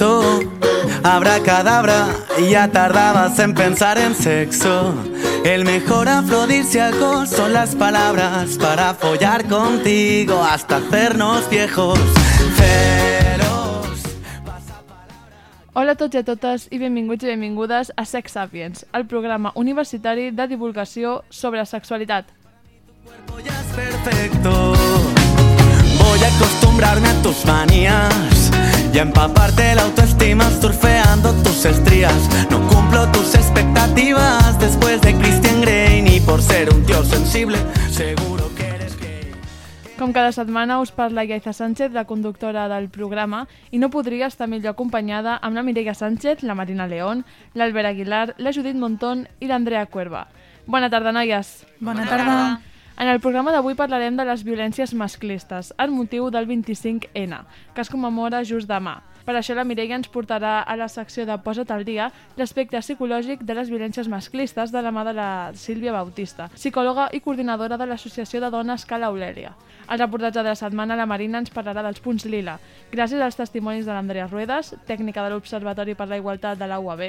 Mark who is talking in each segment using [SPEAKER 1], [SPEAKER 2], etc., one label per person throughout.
[SPEAKER 1] sexo. Abracadabra, ya tardabas en pensar en sexo. El mejor afrodisíaco son las palabras para follar contigo hasta hacernos viejos. Feroz.
[SPEAKER 2] Hola a tots i a totes i benvinguts i benvingudes a Sex Sapiens, el programa universitari de divulgació sobre sexualitat.
[SPEAKER 1] cuerpo ya es perfecto. Voy a acostumbrarme a tus manías y a empaparte la autoestima surfeando tus estrías. No cumplo tus expectativas después de Christian Grey ni por ser un tío sensible. Seguro que eres gay.
[SPEAKER 2] Com cada setmana us parla Iaiza Sánchez, la conductora del programa, i no podria estar millor acompanyada amb la Mireia Sánchez, la Marina León, l'Albert Aguilar, la Judit Montón i l'Andrea Cuerva. Bona tarda, noies!
[SPEAKER 3] Bona tarda.
[SPEAKER 2] En el programa d'avui parlarem de les violències masclistes, en motiu del 25N, que es commemora just demà. Per això la Mireia ens portarà a la secció de Posa't al dia l'aspecte psicològic de les violències masclistes de la mà de la Sílvia Bautista, psicòloga i coordinadora de l'Associació de Dones Cala Aurèlia. Al reportatge de la setmana, la Marina ens parlarà dels punts lila, gràcies als testimonis de l'Andrea Ruedas, tècnica de l'Observatori per la Igualtat de la UAB,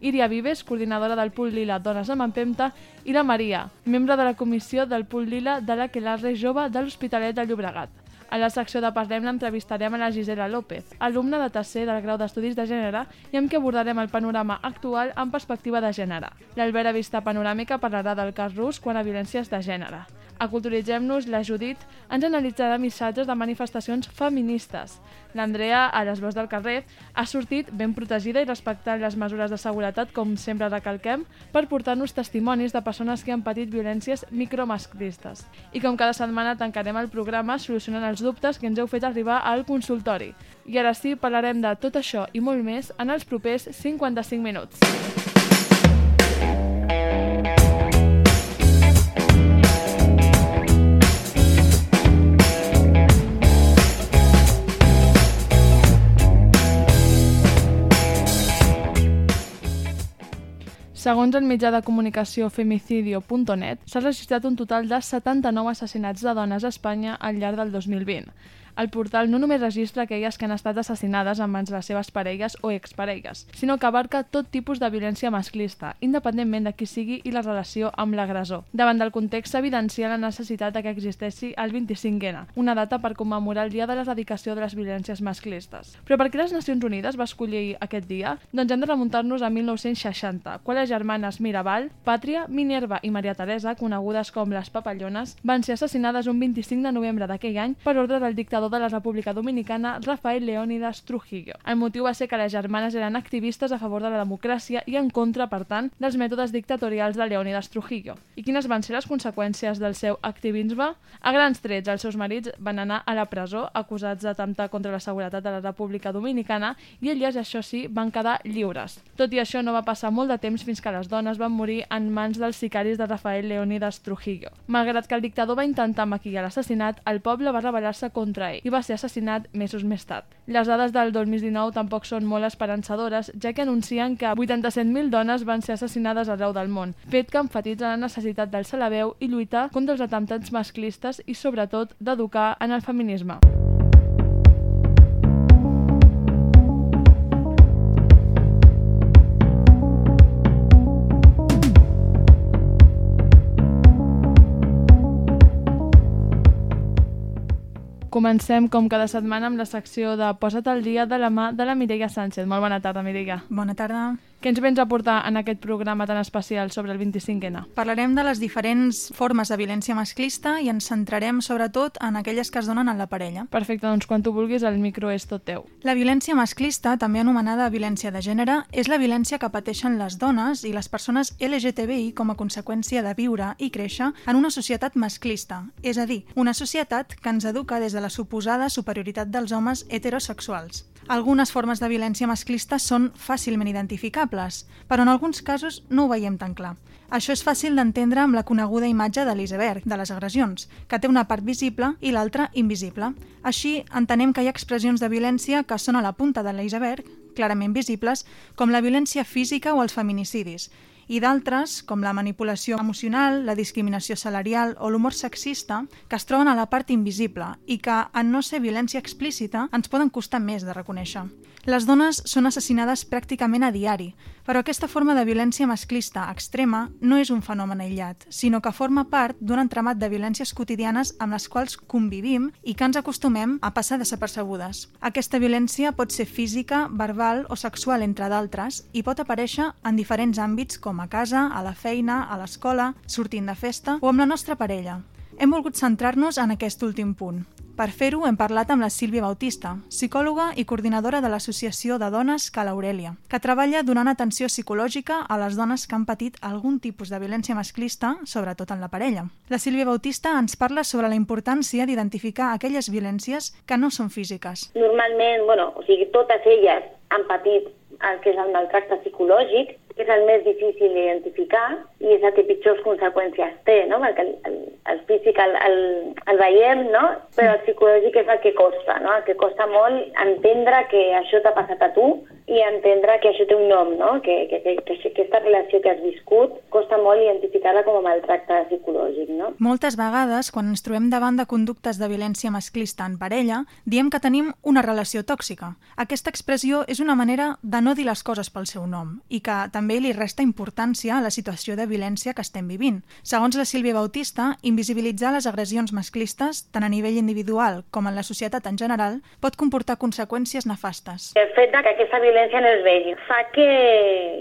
[SPEAKER 2] Iria Vives, coordinadora del Punt Lila Dones amb Empemta, i la Maria, membre de la comissió del Punt Lila de la Quelarre Jove de l'Hospitalet de Llobregat. A la secció de Parlem l'entrevistarem a la Gisela López, alumna de tercer del grau d'Estudis de Gènere i amb qui abordarem el panorama actual en perspectiva de gènere. L'Albert a Vista Panoràmica parlarà del cas rus quan a violències de gènere. A Culturitzem-nos, la Judit ens analitzarà missatges de manifestacions feministes. L'Andrea, a les veus del carrer, ha sortit ben protegida i respectant les mesures de seguretat, com sempre recalquem, per portar-nos testimonis de persones que han patit violències micromasclistes. I com cada setmana tancarem el programa solucionant els dubtes que ens heu fet arribar al consultori. I ara sí, parlarem de tot això i molt més en els propers 55 minuts. Segons el mitjà de comunicació femicidio.net, s'ha registrat un total de 79 assassinats de dones a Espanya al llarg del 2020. El portal no només registra aquelles que han estat assassinades en mans de les seves parelles o exparelles, sinó que abarca tot tipus de violència masclista, independentment de qui sigui i la relació amb l'agressor. Davant del context s'evidencia la necessitat de que existeixi el 25N, una data per commemorar el Dia de l'Eradicació de les Violències Masclistes. Però per què les Nacions Unides va escollir aquest dia? Doncs hem de remuntar-nos a 1960, quan les germanes Mirabal, Pàtria, Minerva i Maria Teresa, conegudes com les papallones, van ser assassinades un 25 de novembre d'aquell any per ordre del dictador de la República Dominicana, Rafael Leónidas Trujillo. El motiu va ser que les germanes eren activistes a favor de la democràcia i en contra, per tant, dels mètodes dictatorials de Leónidas Trujillo. I quines van ser les conseqüències del seu activisme? A grans trets, els seus marits van anar a la presó acusats d'atemptar contra la seguretat de la República Dominicana i elles, això sí, van quedar lliures. Tot i això, no va passar molt de temps fins que les dones van morir en mans dels sicaris de Rafael Leónidas Trujillo. Malgrat que el dictador va intentar maquillar l'assassinat, el poble va rebel·lar-se contra i va ser assassinat mesos més tard. Les dades del 2019 tampoc són molt esperançadores, ja que anuncien que 87.000 dones van ser assassinades arreu del món, fet que enfatitza la necessitat d'alçar la veu i lluitar contra els atemptats masclistes i, sobretot, d'educar en el feminisme. Comencem, com cada setmana, amb la secció de Posa't al dia de la mà de la Mireia Sánchez. Molt bona tarda, Mireia.
[SPEAKER 3] Bona tarda.
[SPEAKER 2] Què ens vens a portar en aquest programa tan especial sobre el 25N?
[SPEAKER 3] Parlarem de les diferents formes de violència masclista i ens centrarem sobretot en aquelles que es donen en la parella.
[SPEAKER 2] Perfecte, doncs quan tu vulguis el micro és tot teu.
[SPEAKER 3] La violència masclista, també anomenada violència de gènere, és la violència que pateixen les dones i les persones LGTBI com a conseqüència de viure i créixer en una societat masclista, és a dir, una societat que ens educa des de la suposada superioritat dels homes heterosexuals. Algunes formes de violència masclista són fàcilment identificables, però en alguns casos no ho veiem tan clar. Això és fàcil d'entendre amb la coneguda imatge de l'iceberg, de les agressions, que té una part visible i l'altra invisible. Així, entenem que hi ha expressions de violència que són a la punta de l'iceberg, clarament visibles, com la violència física o els feminicidis, i d'altres, com la manipulació emocional, la discriminació salarial o l'humor sexista, que es troben a la part invisible i que, en no ser violència explícita, ens poden costar més de reconèixer. Les dones són assassinades pràcticament a diari, però aquesta forma de violència masclista extrema no és un fenomen aïllat, sinó que forma part d'un entramat de violències quotidianes amb les quals convivim i que ens acostumem a passar desapercebudes. Aquesta violència pot ser física, verbal o sexual, entre d'altres, i pot aparèixer en diferents àmbits com a casa, a la feina, a l'escola, sortint de festa o amb la nostra parella. Hem volgut centrar-nos en aquest últim punt. Per fer-ho hem parlat amb la Sílvia Bautista, psicòloga i coordinadora de l'Associació de Dones Cal Aurelia, que treballa donant atenció psicològica a les dones que han patit algun tipus de violència masclista, sobretot en la parella. La Sílvia Bautista ens parla sobre la importància d'identificar aquelles violències que no són físiques.
[SPEAKER 4] Normalment, bueno, o sigui, totes elles han patit el que és el maltracte psicològic, és el més difícil d'identificar i és el que pitjors conseqüències té, no? perquè el, el, el físic el, el, el veiem, no? però el psicològic és el que costa, no? el que costa molt entendre que això t'ha passat a tu i entendre que això té un nom, no? que, que, que, que aquesta relació que has viscut costa molt identificar-la com a maltracte psicològic. No?
[SPEAKER 3] Moltes vegades, quan ens trobem davant de conductes de violència masclista en parella, diem que tenim una relació tòxica. Aquesta expressió és una manera de no dir les coses pel seu nom i que també li resta importància a la situació de violència que estem vivint. Segons la Sílvia Bautista, invisibilitzar les agressions masclistes, tant a nivell individual com en la societat en general, pot comportar conseqüències nefastes.
[SPEAKER 4] El fet que aquesta violència no es vegi fa que,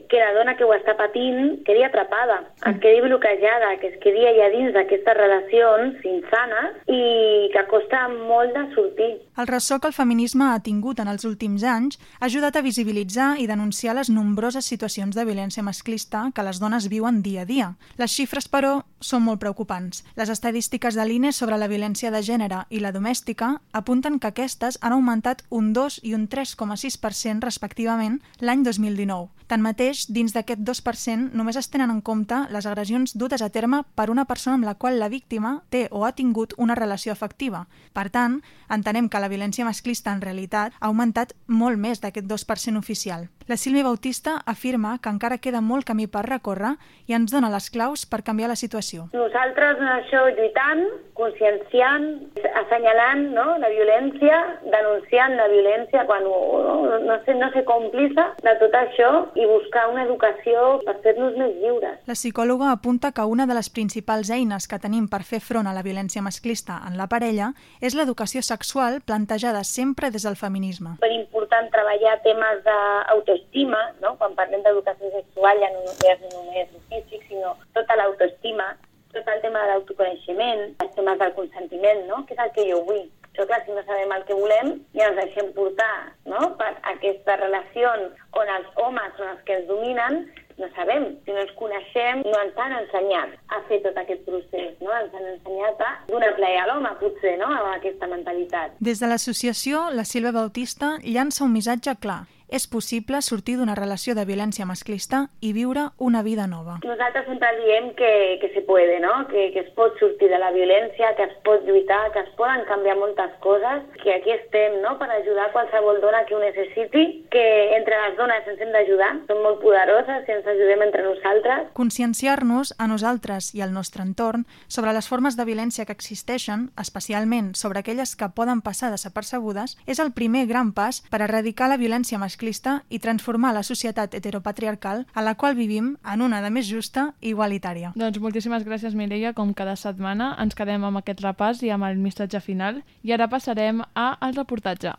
[SPEAKER 4] que la dona que ho està patint quedi atrapada, es quedi bloquejada, que es quedi allà dins d'aquestes relacions insanes i que costa molt de sortir.
[SPEAKER 3] El ressò que el feminisme ha tingut en els últims anys ha ajudat a visibilitzar i denunciar les nombroses situacions de violència masclista que les dones viuen dia a dia. Les xifres, però, són molt preocupants. Les estadístiques de l'INE sobre la violència de gènere i la domèstica apunten que aquestes han augmentat un 2 i un 3,6% respectivament l'any 2019. Tanmateix, dins d'aquest 2% només es tenen en compte les agressions dutes a terme per una persona amb la qual la víctima té o ha tingut una relació afectiva. Per tant, entenem que la violència masclista en realitat ha augmentat molt més d'aquest 2% oficial. La Sílvia Bautista afirma que encara queda molt camí per recórrer i ens dona les claus per canviar la situació.
[SPEAKER 4] Nosaltres en això lluitant, conscienciant, assenyalant no? la violència, denunciant la violència quan no, no, sé, no ser còmplice de tot això buscar una educació per fer-nos més lliures.
[SPEAKER 3] La psicòloga apunta que una de les principals eines que tenim per fer front a la violència masclista en la parella és l'educació sexual plantejada sempre des del feminisme.
[SPEAKER 4] Per important treballar temes d'autoestima, no? quan parlem d'educació sexual ja no és només físic, sinó tota l'autoestima, tot el tema de l'autoconeixement, els temes del consentiment, no? que és el que jo vull. Però clar, si no sabem el que volem, ja ens deixem portar no? per aquestes relacions on els homes són els que ens dominen, no sabem, si no ens coneixem, no ens han ensenyat a fer tot aquest procés, no? ens han ensenyat a donar plaer a l'home, potser, no? amb aquesta mentalitat.
[SPEAKER 3] Des de l'associació, la Silva Bautista llança un missatge clar és possible sortir d'una relació de violència masclista i viure una vida nova.
[SPEAKER 4] Nosaltres sempre diem que, que se puede, no? que, que es pot sortir de la violència, que es pot lluitar, que es poden canviar moltes coses, que aquí estem no? per ajudar qualsevol dona que ho necessiti, que entre les dones ens hem d'ajudar, som molt poderoses i ens ajudem entre nosaltres.
[SPEAKER 3] Conscienciar-nos a nosaltres i al nostre entorn sobre les formes de violència que existeixen, especialment sobre aquelles que poden passar desapercebudes, és el primer gran pas per erradicar la violència masclista masclista i transformar la societat heteropatriarcal a la qual vivim en una de més justa i igualitària.
[SPEAKER 2] Doncs moltíssimes gràcies, Mireia. Com cada setmana ens quedem amb aquest repàs i amb el missatge final. I ara passarem a al reportatge.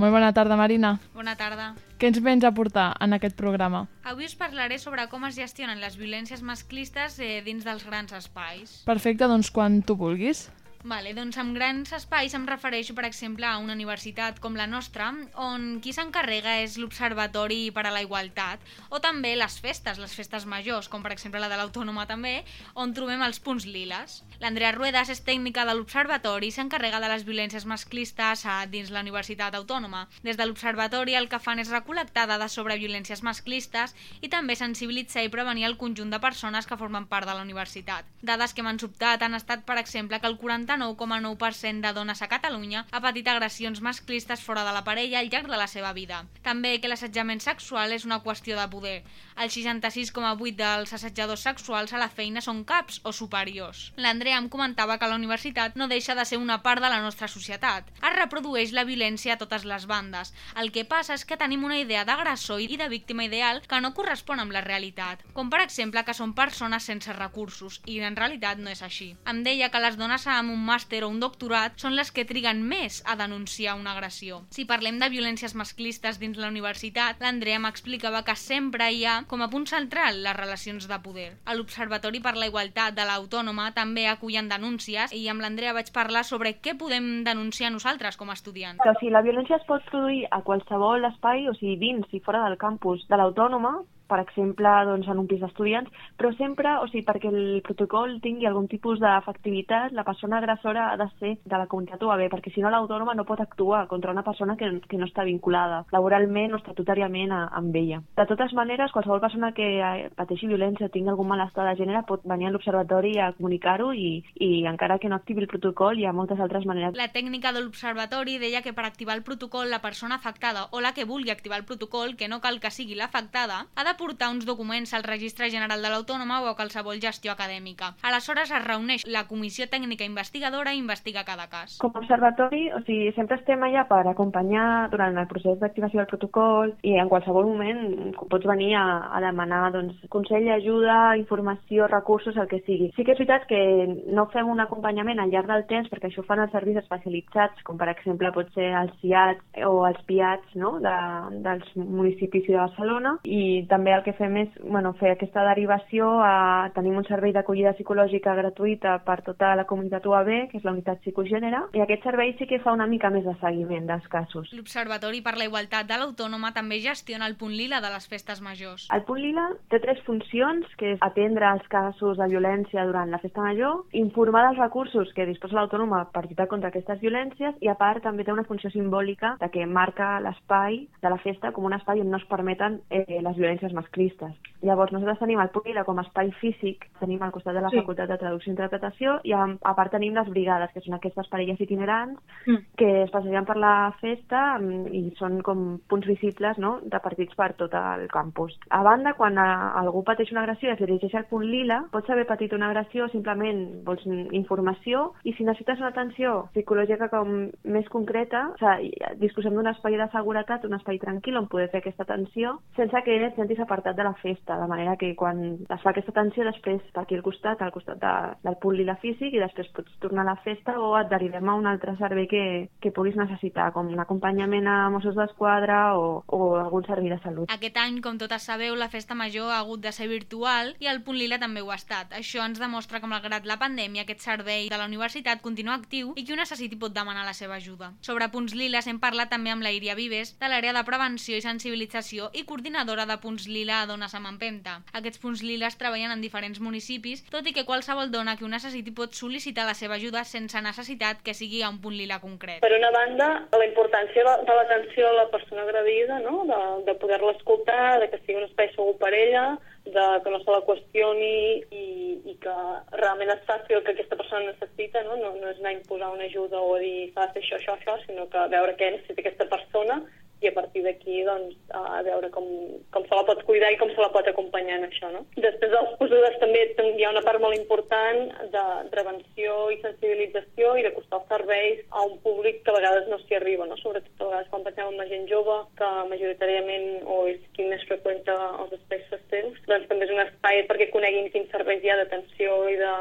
[SPEAKER 2] Molt bona tarda, Marina.
[SPEAKER 5] Bona tarda.
[SPEAKER 2] Què ens vens a portar en aquest programa?
[SPEAKER 5] Avui us parlaré sobre com es gestionen les violències masclistes eh, dins dels grans espais.
[SPEAKER 2] Perfecte, doncs quan tu vulguis.
[SPEAKER 5] Vale, doncs amb grans espais em refereixo, per exemple, a una universitat com la nostra, on qui s'encarrega és l'Observatori per a la Igualtat, o també les festes, les festes majors, com per exemple la de l'Autònoma també, on trobem els punts liles. L'Andrea Ruedas és tècnica de l'Observatori i s'encarrega de les violències masclistes a dins la Universitat Autònoma. Des de l'Observatori el que fan és recol·lectar dades sobre violències masclistes i també sensibilitzar i prevenir el conjunt de persones que formen part de la universitat. Dades que m'han sobtat han estat, per exemple, que el 40 49,9% de dones a Catalunya ha patit agressions masclistes fora de la parella al llarg de la seva vida. També que l'assetjament sexual és una qüestió de poder. El 66,8% dels assetjadors sexuals a la feina són caps o superiors. L'Andrea em comentava que la universitat no deixa de ser una part de la nostra societat. Es reprodueix la violència a totes les bandes. El que passa és que tenim una idea d'agressor i de víctima ideal que no correspon amb la realitat. Com per exemple que són persones sense recursos i en realitat no és així. Em deia que les dones amb un un màster o un doctorat són les que triguen més a denunciar una agressió. Si parlem de violències masclistes dins la universitat, l'Andrea m'explicava que sempre hi ha com a punt central les relacions de poder. A l'Observatori per la Igualtat de l'Autònoma també acullen denúncies i amb l'Andrea vaig parlar sobre què podem denunciar nosaltres com a estudiants.
[SPEAKER 6] Que, sigui, la violència es pot produir a qualsevol espai, o sigui, dins i fora del campus de l'Autònoma, per exemple, doncs, en un pis d'estudiants, però sempre, o sigui, perquè el protocol tingui algun tipus d'efectivitat, la persona agressora ha de ser de la comunitat UAB, perquè si no l'autònoma no pot actuar contra una persona que, que no està vinculada laboralment o estatutàriament amb ella. De totes maneres, qualsevol persona que eh, pateixi violència o tingui algun malestar de gènere pot venir a l'observatori a comunicar-ho i, i encara que no activi el protocol hi ha moltes altres maneres.
[SPEAKER 5] La tècnica de l'observatori deia que per activar el protocol la persona afectada o la que vulgui activar el protocol, que no cal que sigui l'afectada, ha de portar uns documents al Registre General de l'Autònoma o a qualsevol gestió acadèmica. Aleshores es reuneix la Comissió Tècnica Investigadora i investiga cada cas.
[SPEAKER 6] Com a observatori, o sigui, sempre estem allà per acompanyar durant el procés d'activació del protocol i en qualsevol moment pots venir a, a demanar doncs, consell, ajuda, informació, recursos, el que sigui. Sí que és veritat que no fem un acompanyament al llarg del temps perquè això fan els serveis especialitzats, com per exemple pot ser els CIATs o els PIATs no? de, dels municipis de Barcelona i també també el que fem és bueno, fer aquesta derivació a... Tenim un servei d'acollida psicològica gratuïta per tota la comunitat UAB, que és la unitat psicogènere, i aquest servei sí que fa una mica més de seguiment dels casos.
[SPEAKER 5] L'Observatori per la Igualtat de l'Autònoma també gestiona el punt lila de les festes majors.
[SPEAKER 6] El punt lila té tres funcions, que és atendre els casos de violència durant la festa major, informar dels recursos que disposa l'Autònoma per lluitar contra aquestes violències i a part també té una funció simbòlica de que marca l'espai de la festa com un espai on no es permeten eh, les violències masclistes. Llavors, nosaltres tenim el Púquila com a espai físic, tenim al costat de la sí. Facultat de Traducció i Interpretació, i a, a part tenim les brigades, que són aquestes parelles itinerants mm. que es passegen per la festa mm, i són com punts visibles no? repartits per tot el campus. A banda, quan a, algú pateix una agressió i es dirigeix al punt lila, pots haver patit una agressió simplement vols informació i si necessites una atenció psicològica com més concreta, o sigui, disposem d'un espai de seguretat, un espai tranquil on poder fer aquesta atenció sense que et sentis apartat de la festa, de manera que quan es fa aquesta atenció després per aquí al costat, al costat de, del punt lila físic i després pots tornar a la festa o et derivem a un altre servei que, que puguis necessitar, com un acompanyament a Mossos d'Esquadra o, o algun servei de salut.
[SPEAKER 5] Aquest any, com totes sabeu, la festa major ha hagut de ser virtual i el punt lila també ho ha estat. Això ens demostra que malgrat la pandèmia aquest servei de la universitat continua actiu i qui ho necessiti pot demanar la seva ajuda. Sobre punts liles hem parlat també amb la Iria Vives de l'àrea de prevenció i sensibilització i coordinadora de punts lila Dones amb Empenta. Aquests punts liles treballen en diferents municipis, tot i que qualsevol dona que ho necessiti pot sol·licitar la seva ajuda sense necessitat que sigui a un punt lila concret.
[SPEAKER 7] Per una banda, la importància de l'atenció a la persona agredida, no? de, de poder-la escoltar, de que sigui un espai segur per ella, de que no se la qüestioni i, i que realment es faci el que aquesta persona necessita, no? No, no és anar a imposar una ajuda o a dir fer això, això, això, sinó que veure què necessita aquesta persona i a partir d'aquí doncs, a veure com, com se la pot cuidar i com se la pot acompanyar en això. No? Després dels posudes també hi ha una part molt important de prevenció i sensibilització i d'acostar els serveis a un públic que a vegades no s'hi arriba, no? sobretot a vegades quan pensem en la gent jove, que majoritàriament o és qui més freqüenta els espais festius, doncs també és un espai perquè coneguin quins serveis hi ha d'atenció i de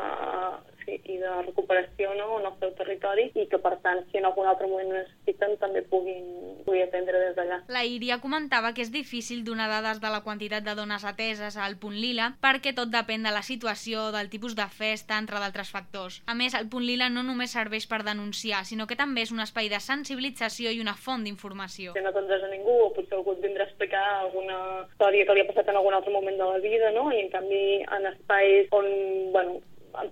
[SPEAKER 7] i, de recuperació no, en el seu territori i que, per tant, si en algun altre moment necessiten, també puguin, puguin atendre des d'allà.
[SPEAKER 5] La Iria comentava que és difícil donar dades de la quantitat de dones ateses al punt lila perquè tot depèn de la situació, del tipus de festa, entre d'altres factors. A més, el punt lila no només serveix per denunciar, sinó que també és un espai de sensibilització i una font d'informació.
[SPEAKER 7] Si no atendràs a ningú o potser algú et vindrà a explicar alguna història que li ha passat en algun altre moment de la vida, no? I en canvi en espais on, bueno,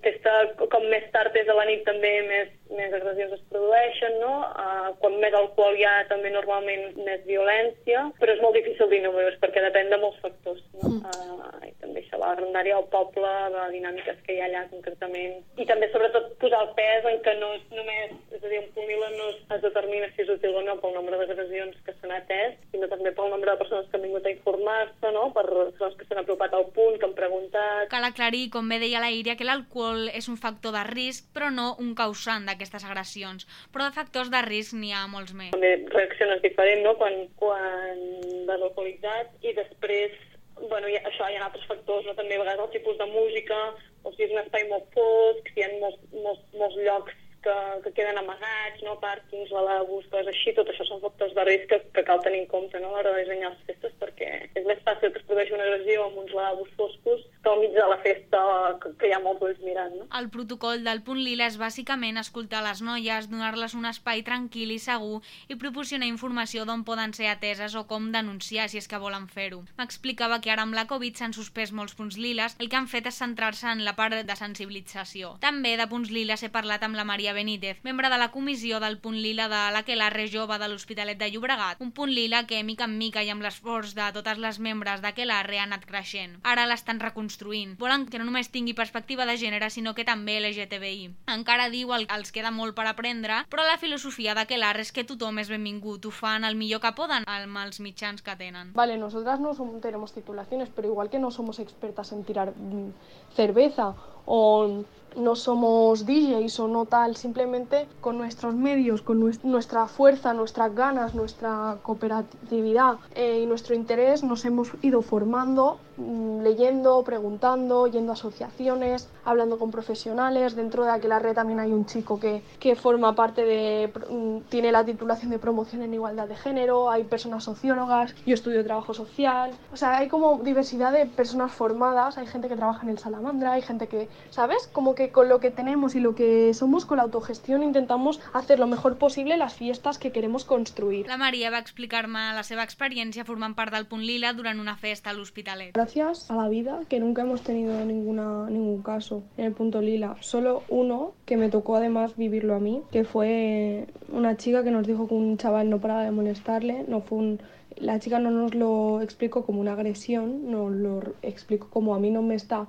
[SPEAKER 7] festa com més tard és a la nit també més, més agressions es produeixen, no? Uh, quan més alcohol hi ha també normalment més violència, però és molt difícil dir números perquè depèn de molts factors. No? Uh, I també això, la grandària del poble, de dinàmiques que hi ha allà concretament. I també sobretot posar el pes en que no és només, és a dir, un punt no es determina si és útil o no pel nombre d'agressions que s'han atès, sinó també pel nombre de persones que han vingut a informar-se, no? per persones que s'han apropat al punt, que han preguntat...
[SPEAKER 5] Cal aclarir, com bé deia la Iria, que l'alcohol l'alcohol és un factor de risc, però no un causant d'aquestes agressions. Però de factors de risc n'hi ha molts més.
[SPEAKER 7] També reacciones diferent, no?, quan, quan vas alcoholitzat i després bueno, ha, això hi ha altres factors, no? també a vegades el tipus de música, o si és un espai molt fosc, si hi ha molts, molts, molts llocs que, que queden amagats, no? pàrquings, lavabos, coses així, tot això són factors de risc que, que cal tenir en compte no? a l'hora de dissenyar les festes perquè és més fàcil que es produeixi una agressió amb uns lavabos foscos que al mig de la festa que, que hi ha molts ulls mirant. No?
[SPEAKER 5] El protocol del punt lila és bàsicament escoltar les noies, donar-les un espai tranquil i segur i proporcionar informació d'on poden ser ateses o com denunciar si és que volen fer-ho. M'explicava que ara amb la Covid s'han suspès molts punts liles, el que han fet és centrar-se en la part de sensibilització. També de punts liles he parlat amb la Maria Benítez, membre de la comissió del punt lila de l'Aquelarre Jove de l'Hospitalet de Llobregat, un punt lila que mica en mica i amb l'esforç de totes les membres d'Aquelarre ha anat creixent. Ara l'estan reconstruint. Volen que no només tingui perspectiva de gènere, sinó que també LGTBI. Encara diu el, els queda molt per aprendre, però la filosofia d'Aquelarre és que tothom és benvingut, ho fan el millor que poden amb els mitjans que tenen.
[SPEAKER 8] Vale, nosotras no somos, tenemos titulaciones, pero igual que no somos expertas en tirar mm, cerveza o no somos DJs o no tal, simplemente con nuestros medios, con nuestra fuerza, nuestras ganas, nuestra cooperatividad eh, y nuestro interés nos hemos ido formando leyendo, preguntando, yendo a asociaciones, hablando con profesionales. Dentro de aquella red también hay un chico que, que forma parte de, mm, tiene la titulación de promoción en igualdad de género, hay personas sociólogas, yo estudio trabajo social. O sea, hay como diversidad de personas formadas, hay gente que trabaja en el Salamandra, hay gente que, ¿sabes? Como que con lo que tenemos y lo que somos con la autogestión intentamos hacer lo mejor posible las fiestas que queremos construir.
[SPEAKER 5] La Maria va explicar-me la seva experiència formant part del Punt Lila durant una festa a l'Hospitalet.
[SPEAKER 8] Gracias a la vida que nunca hemos tenido ninguna, ningún caso en el punto lila. Solo uno que me tocó además vivirlo a mí, que fue una chica que nos dijo que un chaval no paraba de molestarle, no fue un, la chica no nos lo explicó como una agresión, nos lo explicó como a mí no me está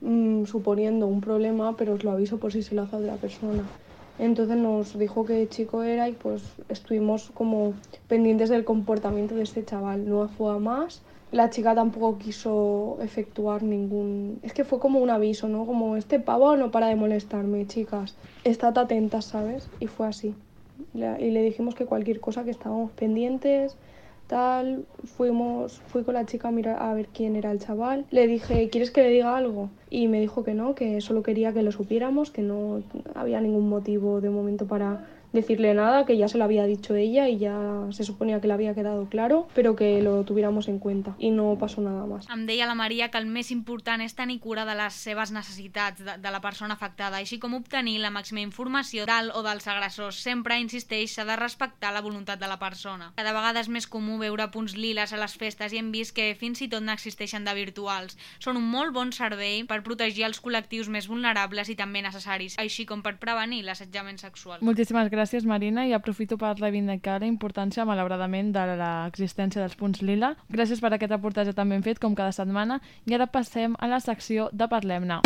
[SPEAKER 8] mm, suponiendo un problema, pero os lo aviso por si se lo hace a otra persona. Entonces nos dijo qué chico era y pues estuvimos como pendientes del comportamiento de este chaval. No fue a más la chica tampoco quiso efectuar ningún... Es que fue como un aviso, ¿no? Como este pavo no para de molestarme, chicas. Estad atentas, ¿sabes? Y fue así. Y le dijimos que cualquier cosa que estábamos pendientes, tal, fuimos, fui con la chica a mirar a ver quién era el chaval. Le dije, ¿quieres que le diga algo? Y me dijo que no, que solo quería que lo supiéramos, que no había ningún motivo de momento para decirle nada, que ya se lo había dicho ella y ya se suponía que le había quedado claro, pero que lo tuviéramos en cuenta y no pasó nada más.
[SPEAKER 5] Em deia la Maria que el més important és tenir cura de les seves necessitats de, de la persona afectada, així com obtenir la màxima informació del o dels agressors. Sempre insisteix, s'ha de respectar la voluntat de la persona. Cada vegada és més comú veure punts liles a les festes i hem vist que fins i tot n'existeixen de virtuals. Són un molt bon servei per protegir els col·lectius més vulnerables i també necessaris, així com per prevenir l'assetjament sexual.
[SPEAKER 2] Moltíssimes gràcies gràcies, Marina, i aprofito per reivindicar la importància, malauradament, de l'existència dels punts lila. Gràcies per aquest reportatge tan ben fet, com cada setmana, i ara passem a la secció de Parlem-ne.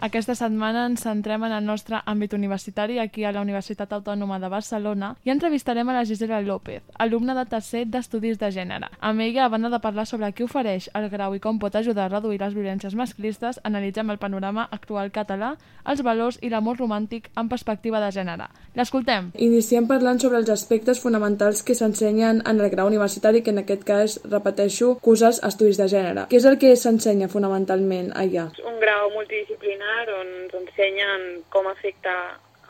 [SPEAKER 2] Aquesta setmana ens centrem en el nostre àmbit universitari aquí a la Universitat Autònoma de Barcelona i entrevistarem a la Gisela López, alumna de tercer d'Estudis de Gènere. Amb ella, a banda de parlar sobre què ofereix el grau i com pot ajudar a reduir les violències masclistes, analitzem el panorama actual català, els valors i l'amor romàntic en perspectiva de gènere. L'escoltem.
[SPEAKER 9] Iniciem parlant sobre els aspectes fonamentals que s'ensenyen en el grau universitari, que en aquest cas, repeteixo, curses Estudis de Gènere. Què és el que s'ensenya fonamentalment allà?
[SPEAKER 10] Un grau multidisciplinar on ens ensenyen com afecta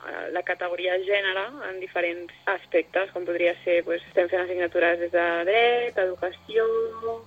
[SPEAKER 10] eh, la categoria gènere en diferents aspectes, com podria ser, doncs, estem fent assignatures des de dret, educació,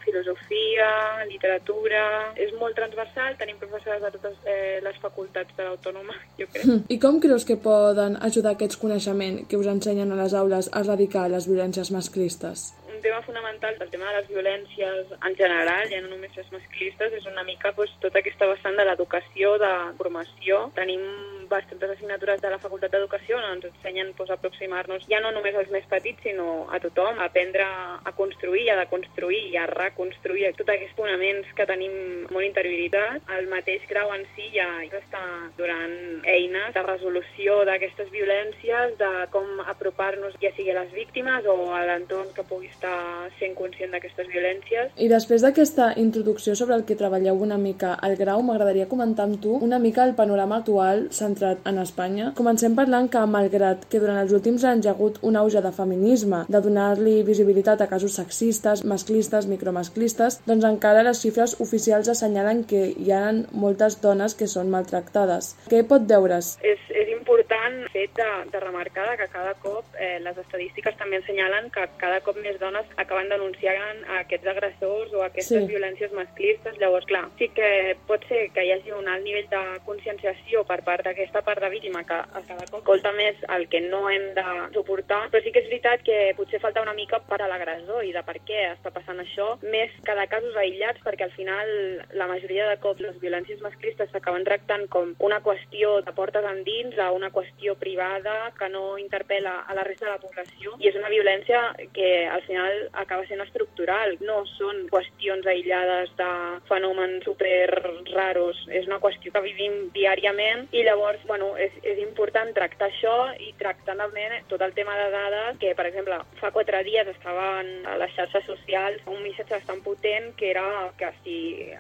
[SPEAKER 10] filosofia, literatura... És molt transversal, tenim professores de totes eh, les facultats de l'Autònoma, jo crec.
[SPEAKER 9] I com creus que poden ajudar aquests coneixements que us ensenyen a les aules a erradicar les violències masclistes?
[SPEAKER 10] Tema fonamental del tema de les violències en general, ja no només les masclistes, és una mica doncs, tota aquesta vessant de l'educació, de formació. Tenim bastantes assignatures de la Facultat d'Educació on ens ensenyen doncs, a aproximar-nos ja no només als més petits, sinó a tothom, a aprendre a construir, a deconstruir i a reconstruir tots aquests fonaments que tenim molt interioritzats. El mateix grau en si ja està donant eines de resolució d'aquestes violències, de com apropar-nos ja sigui a les víctimes o a l'entorn que pugui estar sent conscient d'aquestes violències.
[SPEAKER 9] I després d'aquesta introducció sobre el que treballeu una mica al grau, m'agradaria comentar amb tu una mica el panorama actual centrat en Espanya. Comencem parlant que, malgrat que durant els últims anys hi ha hagut un auge de feminisme, de donar-li visibilitat a casos sexistes, masclistes, micromasclistes, doncs encara les xifres oficials assenyalen que hi ha moltes dones que són maltractades. Què pot veure's?
[SPEAKER 10] És, és important el fet de, de remarcar que cada cop eh, les estadístiques també assenyalen que cada cop més dones acaben denunciant aquests agressors o aquestes
[SPEAKER 9] Sí.
[SPEAKER 10] violències masclistes. Llavors, clar, sí que pot ser que hi hagi un alt nivell de conscienciació per part d'aquesta part de víctima que a cada cop escolta més el que no hem de suportar, però sí que és veritat que potser falta una mica per a l'agressor i de per què està passant això, més que de casos aïllats, perquè al final la majoria de cops les violències masclistes s'acaben tractant com una qüestió de portes endins a una qüestió privada que no interpel·la a la resta de la població i és una violència que al final acaba sent estructural. No són qüestions aïllades de fenòmens super raros, és una qüestió que vivim diàriament i llavors, bueno, és, és important tractar això i tractar també tot el tema de dades, que per exemple fa quatre dies estaven a les xarxes socials un missatge bastant potent que era que si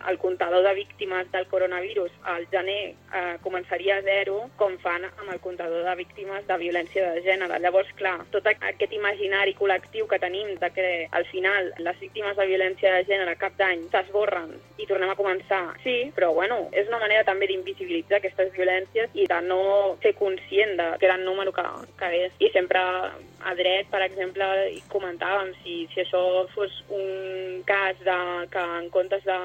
[SPEAKER 10] el comptador de víctimes del coronavirus al gener eh, començaria a zero, com fan amb el comptador de víctimes de violència de gènere. Llavors, clar, tot aquest imaginari col·lectiu que tenim de que al final les víctimes de violència de gènere cap d'any s'esborren i tornem a començar, sí, però bueno, és una manera també d'invisibilitzar aquestes violències i de no ser conscient de gran número que, que és. I sempre a dret, per exemple, hi comentàvem si, si això fos un cas de, que en comptes de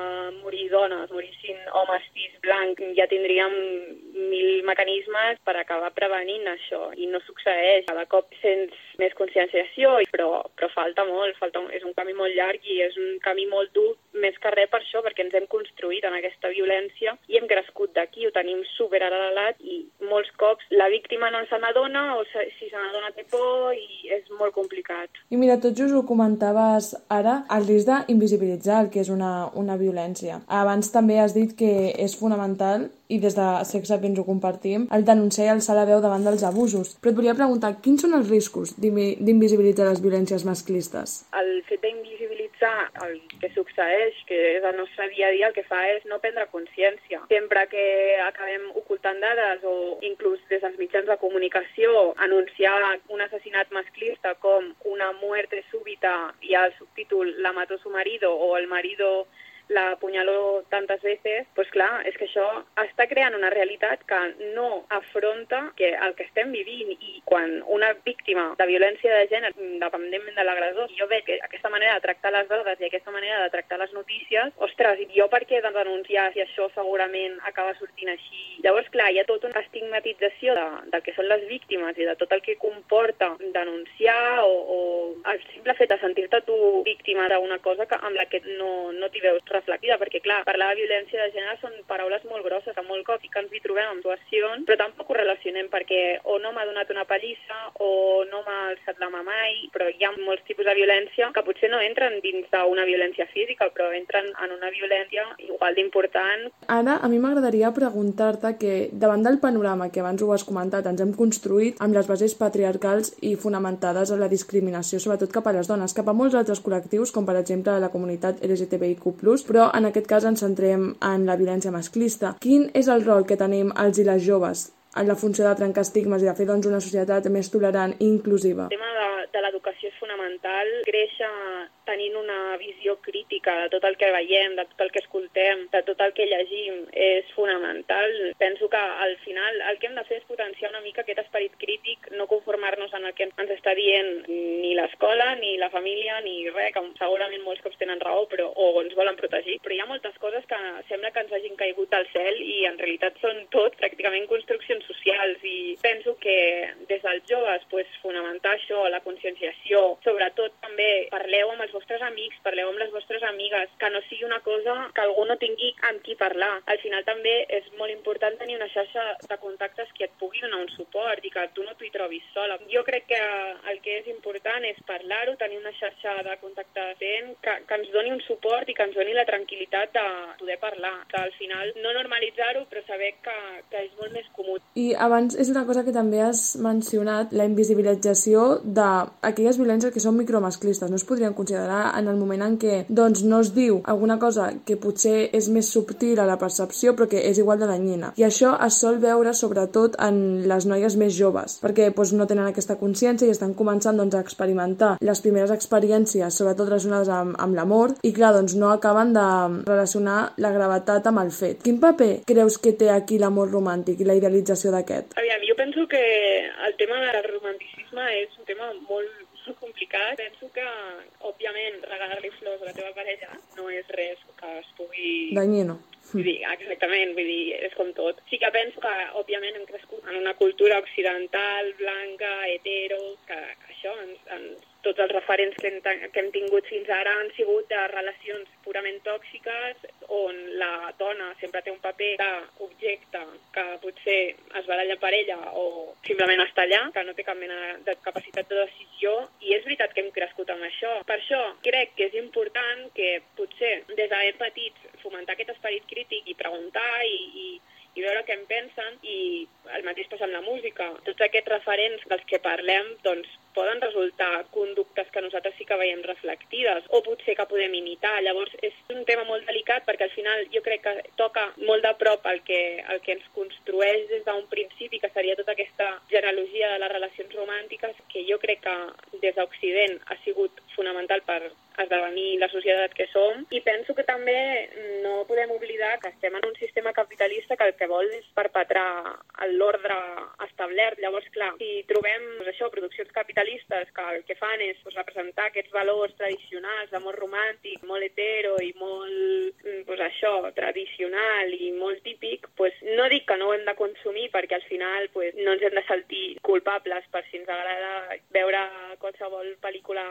[SPEAKER 10] morir dones, morissin homes cis blancs, ja tindríem mil mecanismes per acabar prevenint això i no succeeix. Cada cop sents més conscienciació, però, però falta molt, falta, és un camí molt llarg i és un camí molt dur, més que res per això, perquè ens hem construït en aquesta violència i hem crescut d'aquí, ho tenim superarrelat i molts cops la víctima no se n'adona o si se n'adona té por i és molt complicat.
[SPEAKER 9] I mira, tot just ho comentaves ara, el risc d'invisibilitzar el que és una, una violència. Abans també has dit que és fonamental i des de Sex Sapiens ho compartim, el denunciar i alçar la veu davant dels abusos. Però et volia preguntar, quins són els riscos d'invi- d'invisibilitzar les violències masclistes?
[SPEAKER 10] el fet d'invisibilitzar el que succeeix, que és el nostre dia a dia, el que fa és no prendre consciència. Sempre que acabem ocultant dades o inclús des dels mitjans de comunicació anunciar un assassinat masclista com una muerte súbita i el subtítol la mató su marido o el marido la apuñaló tantes veces, pues clar, és que això està creant una realitat que no afronta que el que estem vivint i quan una víctima de violència de gènere, independentment de l'agressor, jo veig que aquesta manera de tractar les dades i aquesta manera de tractar les notícies, ostres, jo per què de denunciar si això segurament acaba sortint així? Llavors, clar, hi ha tota una estigmatització de, del que són les víctimes i de tot el que comporta denunciar o, o el simple fet de sentir-te tu víctima d'una cosa que, amb la que no, no t'hi veus reflectida, perquè clar, parlar de violència de gènere són paraules molt grosses, que molt cop i que ens hi trobem en situacions, però tampoc ho relacionem perquè o no m'ha donat una pallissa o no m'ha alçat la mà mai, però hi ha molts tipus de violència que potser no entren dins d'una violència física, però entren en una violència igual d'important.
[SPEAKER 9] Ara, a mi m'agradaria preguntar-te que davant del panorama que abans ho has comentat, ens hem construït amb les bases patriarcals i fonamentades en la discriminació, sobretot cap a les dones, cap a molts altres col·lectius, com per exemple la comunitat LGTBIQ+, però en aquest cas ens centrem en la violència masclista. Quin és el rol que tenim els i les joves en la funció de trencar estigmes i de fer doncs, una societat més tolerant i inclusiva.
[SPEAKER 10] El tema de, de l'educació és fonamental. Créixer tenint una visió crítica de tot el que veiem, de tot el que escoltem, de tot el que llegim, és fonamental. Penso que al final el que hem de fer és potenciar una mica aquest esperit crític, no conformar-nos en el que ens està dient ni l'escola, ni la família, ni res, que segurament molts cops tenen raó però, o ens volen protegir, però hi ha moltes coses que sembla que ens hagin caigut al cel i en realitat són tot pràcticament construccions socials i penso que des dels joves pues, fonamentar això, la conscienciació, sobretot també parleu amb els vostres amics, parleu amb les vostres amigues, que no sigui una cosa que algú no tingui amb qui parlar. Al final també és molt important tenir una xarxa de contactes que et pugui donar un suport i que tu no t'hi trobis sola. Jo crec que el que és important és parlar-ho, tenir una xarxa de contacte fent, que, que ens doni un suport i que ens doni la tranquil·litat de poder parlar. Que al final no normalitzar-ho, però saber que, que és molt més comú.
[SPEAKER 9] I abans és una cosa que també has mencionat, la invisibilització d'aquelles violències que són micromasclistes. No es podrien considerar en el moment en què doncs, no es diu alguna cosa que potser és més subtil a la percepció però que és igual de danyina. I això es sol veure sobretot en les noies més joves, perquè doncs, no tenen aquesta consciència i estan començant doncs, a experimentar les primeres experiències, sobretot relacionades amb, amb l'amor, i clar, doncs no acaben de relacionar la gravetat amb el fet. Quin paper creus que té aquí l'amor romàntic i la idealització d'aquest?
[SPEAKER 10] Aviam, jo penso que el tema del romanticisme és un tema molt complicat. Penso que, òbviament, regalar-li flors a la teva parella no és res que es pugui...
[SPEAKER 9] Dañino.
[SPEAKER 10] Vull dir, exactament, vull dir, és com tot. Sí que penso que, òbviament, hem crescut en una cultura occidental, blanca, hetero, que, que això ens, ens tots els referents que hem, que hem tingut fins ara han sigut de relacions purament tòxiques on la dona sempre té un paper d'objecte que potser es baralla per ella o simplement està allà, que no té cap mena de capacitat de decisió i és veritat que hem crescut amb això. Per això crec que és important que potser des de petits fomentar aquest esperit crític i preguntar i, i i veure què en pensen i el mateix passa amb la música. Tots aquests referents dels que parlem doncs, poden resultar conductes que nosaltres sí que veiem reflectides o potser que podem imitar. Llavors és un tema molt delicat perquè al final jo crec que toca molt de prop el que, el que ens construeix des d'un principi, que seria tota aquesta genealogia de les relacions romàntiques, que jo crec que des d'Occident ha sigut fonamental per esdevenir la societat que som i penso que també no podem oblidar que estem en un sistema capitalista que el que vol és perpetrar l'ordre establert. Llavors, clar, si trobem doncs, això, produccions capitalistes que el que fan és doncs, representar aquests valors tradicionals d'amor romàntic, molt hetero i molt, doncs, això, tradicional i molt típic, doncs, no dic que no ho hem de consumir perquè al final doncs, no ens hem de sentir culpables per si ens agrada veure qualsevol pel·lícula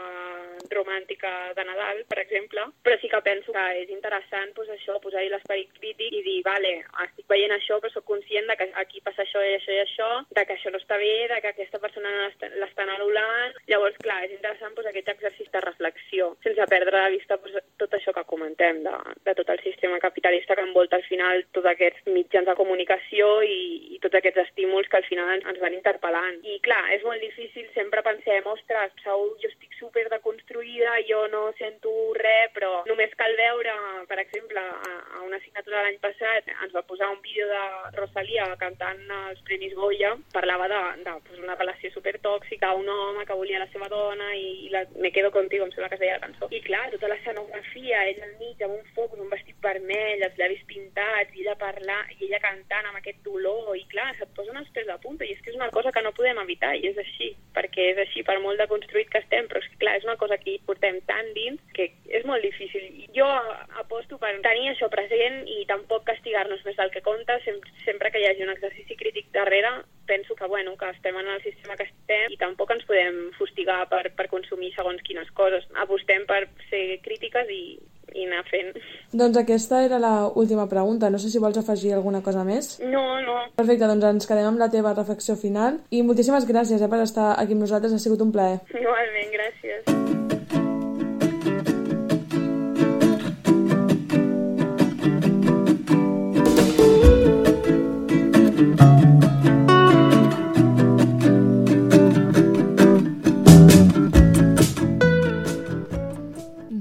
[SPEAKER 10] romàntica de Nadal, per exemple, però sí que penso que és interessant pues, això, posar-hi l'esperit crític i dir, vale, estic veient això, però sóc conscient de que aquí passa això i això i això, de que això no està bé, de que aquesta persona l'estan anul·lant. Llavors, clar, és interessant pues, aquest exercici de reflexió, sense perdre de vista pues, tot això que comentem, de, de tot el sistema capitalista que envolta al final tots aquests mitjans de comunicació i, i tots aquests estímuls que al final ens, ens van interpel·lant. I clar, és molt difícil, sempre pensem, ostres, segur, jo estic super deconstruïda, jo no sento res, però només cal veure, per exemple, a, a una assignatura l'any passat ens va posar un vídeo de Rosalia cantant els Premis Goya, parlava de, de pues, una relació super tòxica, un home que volia la seva dona i, i la Me quedo contigo, em sembla que es deia la cançó. I clar, tota l'escenografia, ell al mig amb un foc, un vestit vermell, els llavis pintats, i ella parlar, i ella cantant amb aquest dolor, i clar, se't posen els pèls a punta, i és que és una cosa que no podem evitar, i és així, perquè és així, per molt de construït que estem, però és que, clar, és una cosa que hi portem tan dins que és molt difícil. Jo aposto per tenir això present i tampoc castigar-nos més del que compta, sempre que hi hagi un exercici crític darrere, penso que, bueno, que estem en el sistema que estem i tampoc ens podem fustigar per, per consumir segons quines coses. Apostem per ser crítiques i, i anar fent.
[SPEAKER 9] Doncs aquesta era la última pregunta. No sé si vols afegir alguna cosa més.
[SPEAKER 10] No, no.
[SPEAKER 9] Perfecte, doncs ens quedem amb la teva reflexió final i moltíssimes gràcies eh, per estar aquí amb nosaltres, ha sigut un plaer.
[SPEAKER 10] Igualment, gràcies.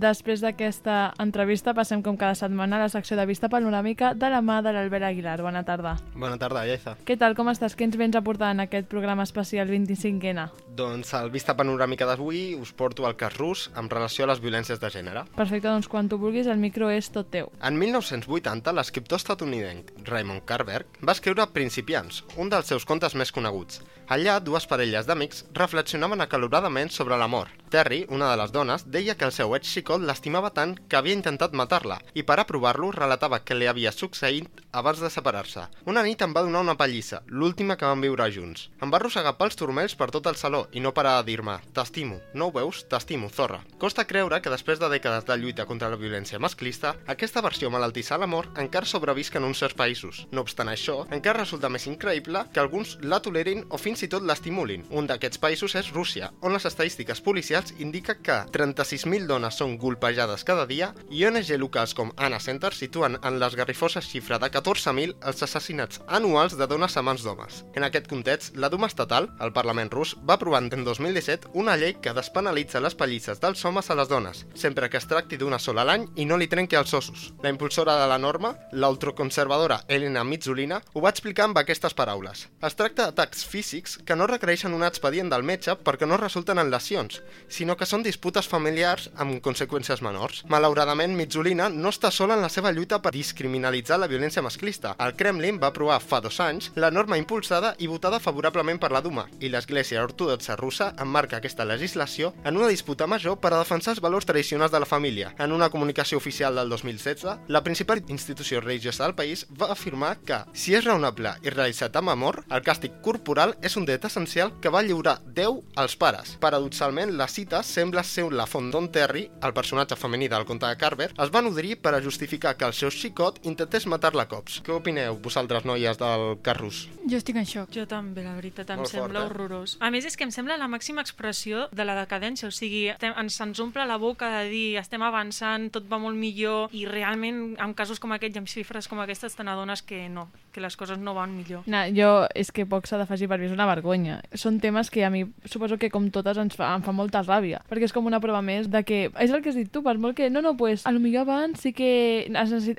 [SPEAKER 2] Després d'aquesta entrevista passem com cada setmana a la secció de vista panoràmica de la mà de l'Albert Aguilar. Bona tarda.
[SPEAKER 11] Bona tarda, Lleza.
[SPEAKER 2] Què tal, com estàs? Què ens vens a portar en aquest programa especial 25N?
[SPEAKER 11] Doncs al Vista Panoràmica d'avui us porto el cas rus amb relació a les violències de gènere.
[SPEAKER 2] Perfecte, doncs quan tu vulguis el micro és tot teu.
[SPEAKER 11] En 1980, l'escriptor estatunidenc Raymond Carver va escriure Principiants, un dels seus contes més coneguts. Allà, dues parelles d'amics reflexionaven acaloradament sobre l'amor. Terry, una de les dones, deia que el seu ex xicot l'estimava tant que havia intentat matar-la i per aprovar-lo relatava que li havia succeït abans de separar-se. Una nit em va donar una pallissa, l'última que van viure junts. Em va arrossegar pels turmells per tot el saló i no parar de dir-me «T'estimo, no ho veus? T'estimo, zorra». Costa creure que després de dècades de lluita contra la violència masclista, aquesta versió malaltissa a l'amor encara sobrevisca en uns certs països. No obstant això, encara resulta més increïble que alguns la tolerin o fins i tot l'estimulin. Un d'aquests països és Rússia, on les estadístiques policials indica que 36.000 dones són golpejades cada dia i ONG locals com Anna Center situen en l'esgarrifosa xifra de 14.000 els assassinats anuals de dones a mans d'homes. En aquest context, la Duma estatal, el Parlament rus, va aprovar en 2017 una llei que despenalitza les pallisses dels homes a les dones, sempre que es tracti d'una sola l'any i no li trenqui els ossos. La impulsora de la norma, l'ultraconservadora Elena Mitzulina, ho va explicar amb aquestes paraules. Es tracta d'atacs físics que no requereixen un expedient del metge perquè no resulten en lesions, sinó que són disputes familiars amb conseqüències menors. Malauradament, Mitzulina no està sola en la seva lluita per discriminalitzar la violència masclista. El Kremlin va aprovar fa dos anys la norma impulsada i votada favorablement per la Duma, i l'Església Ortodoxa russa emmarca aquesta legislació en una disputa major per a defensar els valors tradicionals de la família. En una comunicació oficial del 2016, la principal institució religiosa del país va afirmar que, si és raonable i realitzat amb amor, el càstig corporal és un dret essencial que va lliurar Déu als pares. Paradoxalment, la cita sembla ser la font d'on Terry, el personatge femení del conte de Carver, es va nodrir per a justificar que el seu xicot intentés matar-la a cops. Què opineu, vosaltres, noies del carrus?
[SPEAKER 12] Jo estic en xoc.
[SPEAKER 13] Jo també, la veritat, em
[SPEAKER 11] Molt
[SPEAKER 13] sembla
[SPEAKER 11] fort, eh?
[SPEAKER 13] horrorós. A més, és que em sembla la màxima expressió de la decadència, o sigui, estem, ens, ens omple la boca de dir estem avançant, tot va molt millor, i realment, en casos com aquest i amb xifres com aquestes, te n'adones que no, que les coses no van millor.
[SPEAKER 2] No, jo és que poc s'ha d'afegir per mi, és una vergonya. Són temes que a mi suposo que com totes ens fa, em fa molta ràbia, perquè és com una prova més de que, és el que has dit tu, per molt que, no, no, pues, a lo millor abans sí que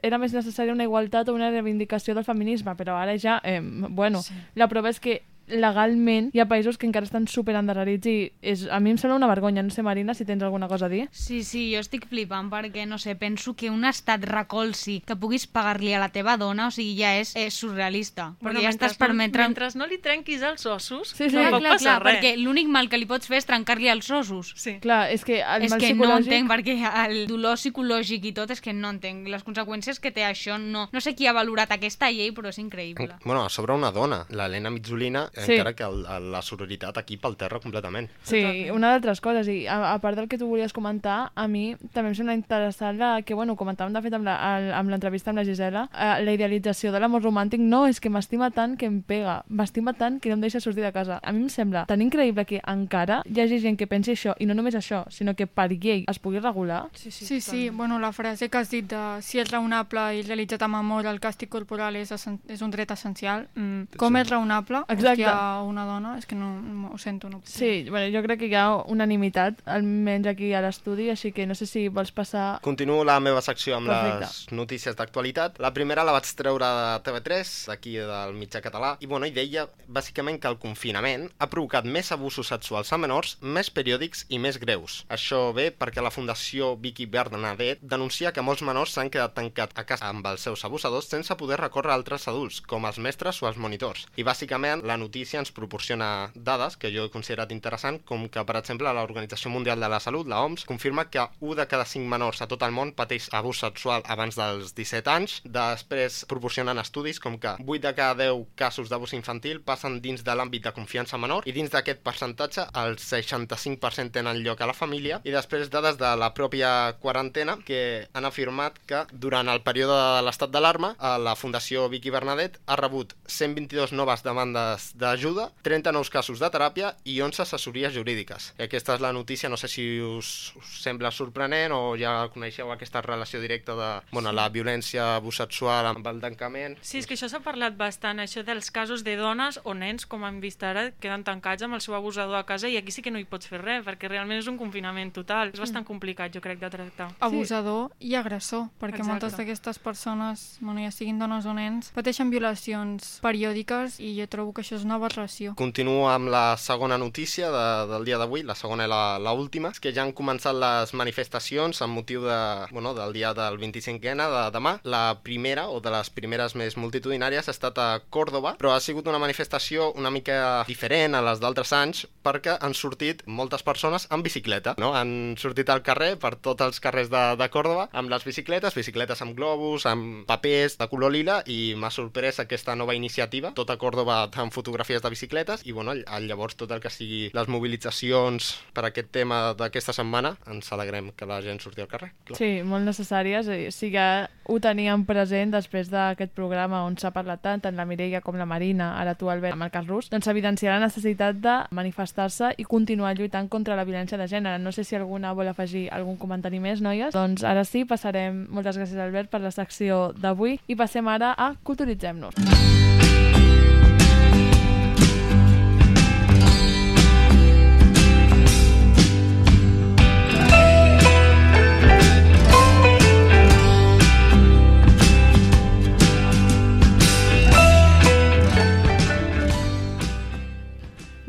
[SPEAKER 2] era més necessària una igualtat o una reivindicació del feminisme, però ara ja, eh, bueno, sí. la prova és que legalment hi ha països que encara estan super endarrerits i és, a mi em sembla una vergonya. No sé, Marina, si tens alguna cosa a dir.
[SPEAKER 5] Sí, sí, jo estic flipant perquè, no sé, penso que un estat recolzi que puguis pagar-li a la teva dona, o sigui, ja és, és surrealista. Bueno, perquè ja estàs permetre...
[SPEAKER 13] No, mentre no li trenquis els ossos,
[SPEAKER 5] Sí, sí.
[SPEAKER 13] no
[SPEAKER 5] Clar,
[SPEAKER 13] pot
[SPEAKER 5] clar,
[SPEAKER 13] passar
[SPEAKER 5] clar,
[SPEAKER 13] res.
[SPEAKER 5] perquè l'únic mal que li pots fer és trencar-li els ossos.
[SPEAKER 13] Sí.
[SPEAKER 2] Clar, és que el
[SPEAKER 5] és
[SPEAKER 2] mal
[SPEAKER 5] que no
[SPEAKER 2] psicològic...
[SPEAKER 5] entenc, perquè el dolor psicològic i tot és que no entenc. Les conseqüències que té això, no, no sé qui ha valorat aquesta llei, però és increïble.
[SPEAKER 11] Bueno, a sobre una dona, l'Helena Mitzulina,
[SPEAKER 2] Sí.
[SPEAKER 11] encara que el, el, la sororitat aquí pel terra completament.
[SPEAKER 2] Sí, una d'altres coses, i a, a part del que tu volies comentar, a mi també em sembla interessant la, que, bueno, comentàvem de fet amb la- el- amb l'entrevista amb la Gisela, eh, la idealització de l'amor romàntic, no, és que m'estima tant que em pega, m'estima tant que no em deixa sortir de casa. A mi em sembla tan increïble que encara hi hagi gent que pensi això, i no només això, sinó que per llei es pugui regular.
[SPEAKER 12] Sí, sí, sí, sí. Bueno, la frase que has dit de si és raonable i realitzat amb amor el càstig corporal és, és un dret essencial. Mm, com
[SPEAKER 2] Sí.
[SPEAKER 12] és raonable
[SPEAKER 2] Exacte.
[SPEAKER 12] hòstia, una dona? És que no, no ho sento, no.
[SPEAKER 2] Sí, bueno, jo crec que hi ha unanimitat, almenys aquí a l'estudi, així que no sé si vols passar...
[SPEAKER 11] Continuo la meva secció amb
[SPEAKER 2] Perfecte.
[SPEAKER 11] les notícies d'actualitat. La primera la vaig treure de TV3, d'aquí del mitjà català, i, bueno, i deia bàsicament que el confinament ha provocat més abusos sexuals a menors, més periòdics i més greus. Això ve perquè la Fundació Vicky Bernadette denuncia que molts menors s'han quedat tancats a casa amb els seus abusadors sense poder recórrer a altres adults, com els mestres o els monitors. I, bàsicament, la notícia notícia ens proporciona dades que jo he considerat interessant, com que, per exemple, l'Organització Mundial de la Salut, la confirma que un de cada cinc menors a tot el món pateix abús sexual abans dels 17 anys. Després proporcionen estudis com que 8 de cada 10 casos d'abús infantil passen dins de l'àmbit de confiança menor i dins d'aquest percentatge el 65% tenen lloc a la família i després dades de la pròpia quarantena que han afirmat que durant el període de l'estat d'alarma la Fundació Vicky Bernadette ha rebut 122 noves demandes d'ajuda, 30 nous casos de teràpia i 11 assessories jurídiques. I aquesta és la notícia, no sé si us, us sembla sorprenent o ja coneixeu aquesta relació directa de bueno, la violència abús sexual amb el tancament.
[SPEAKER 13] Sí, és que això s'ha parlat bastant, això dels casos de dones o nens, com hem vist ara, queden tancats amb el seu abusador a casa i aquí sí que no hi pots fer res, perquè realment és un confinament total. És bastant complicat, jo crec, de tractar.
[SPEAKER 12] Abusador sí. i agressor, perquè
[SPEAKER 13] Exacte.
[SPEAKER 12] moltes d'aquestes persones, bueno, ja siguin dones o nens, pateixen violacions periòdiques i jo trobo que això és una aberració.
[SPEAKER 11] Continuo amb la segona notícia de, del dia d'avui, la segona i la, la última, és que ja han començat les manifestacions amb motiu de, bueno, del dia del 25N de demà. La primera, o de les primeres més multitudinàries, ha estat a Còrdoba, però ha sigut una manifestació una mica diferent a les d'altres anys perquè han sortit moltes persones en bicicleta, no? Han sortit al carrer per tots els carrers de, de Còrdoba amb les bicicletes, bicicletes amb globus, amb papers de color lila i m'ha sorprès aquesta nova iniciativa, tota Còrdoba amb fotografies de bicicletes i bueno, llavors tot el que sigui les mobilitzacions per aquest tema d'aquesta setmana ens alegrem que la gent surti al carrer. Clar.
[SPEAKER 2] Sí, molt necessàries. i Sí que ho teníem present després d'aquest programa on s'ha parlat tant, tant la Mireia com la Marina, ara tu, Albert, amb el cas rus, doncs evidenciar la necessitat de manifestar-se i continuar lluitant contra la violència de gènere. No sé si alguna vol afegir algun comentari més, noies. Doncs ara sí, passarem, moltes gràcies Albert per la secció d'avui i passem ara a Culturitzem-nos.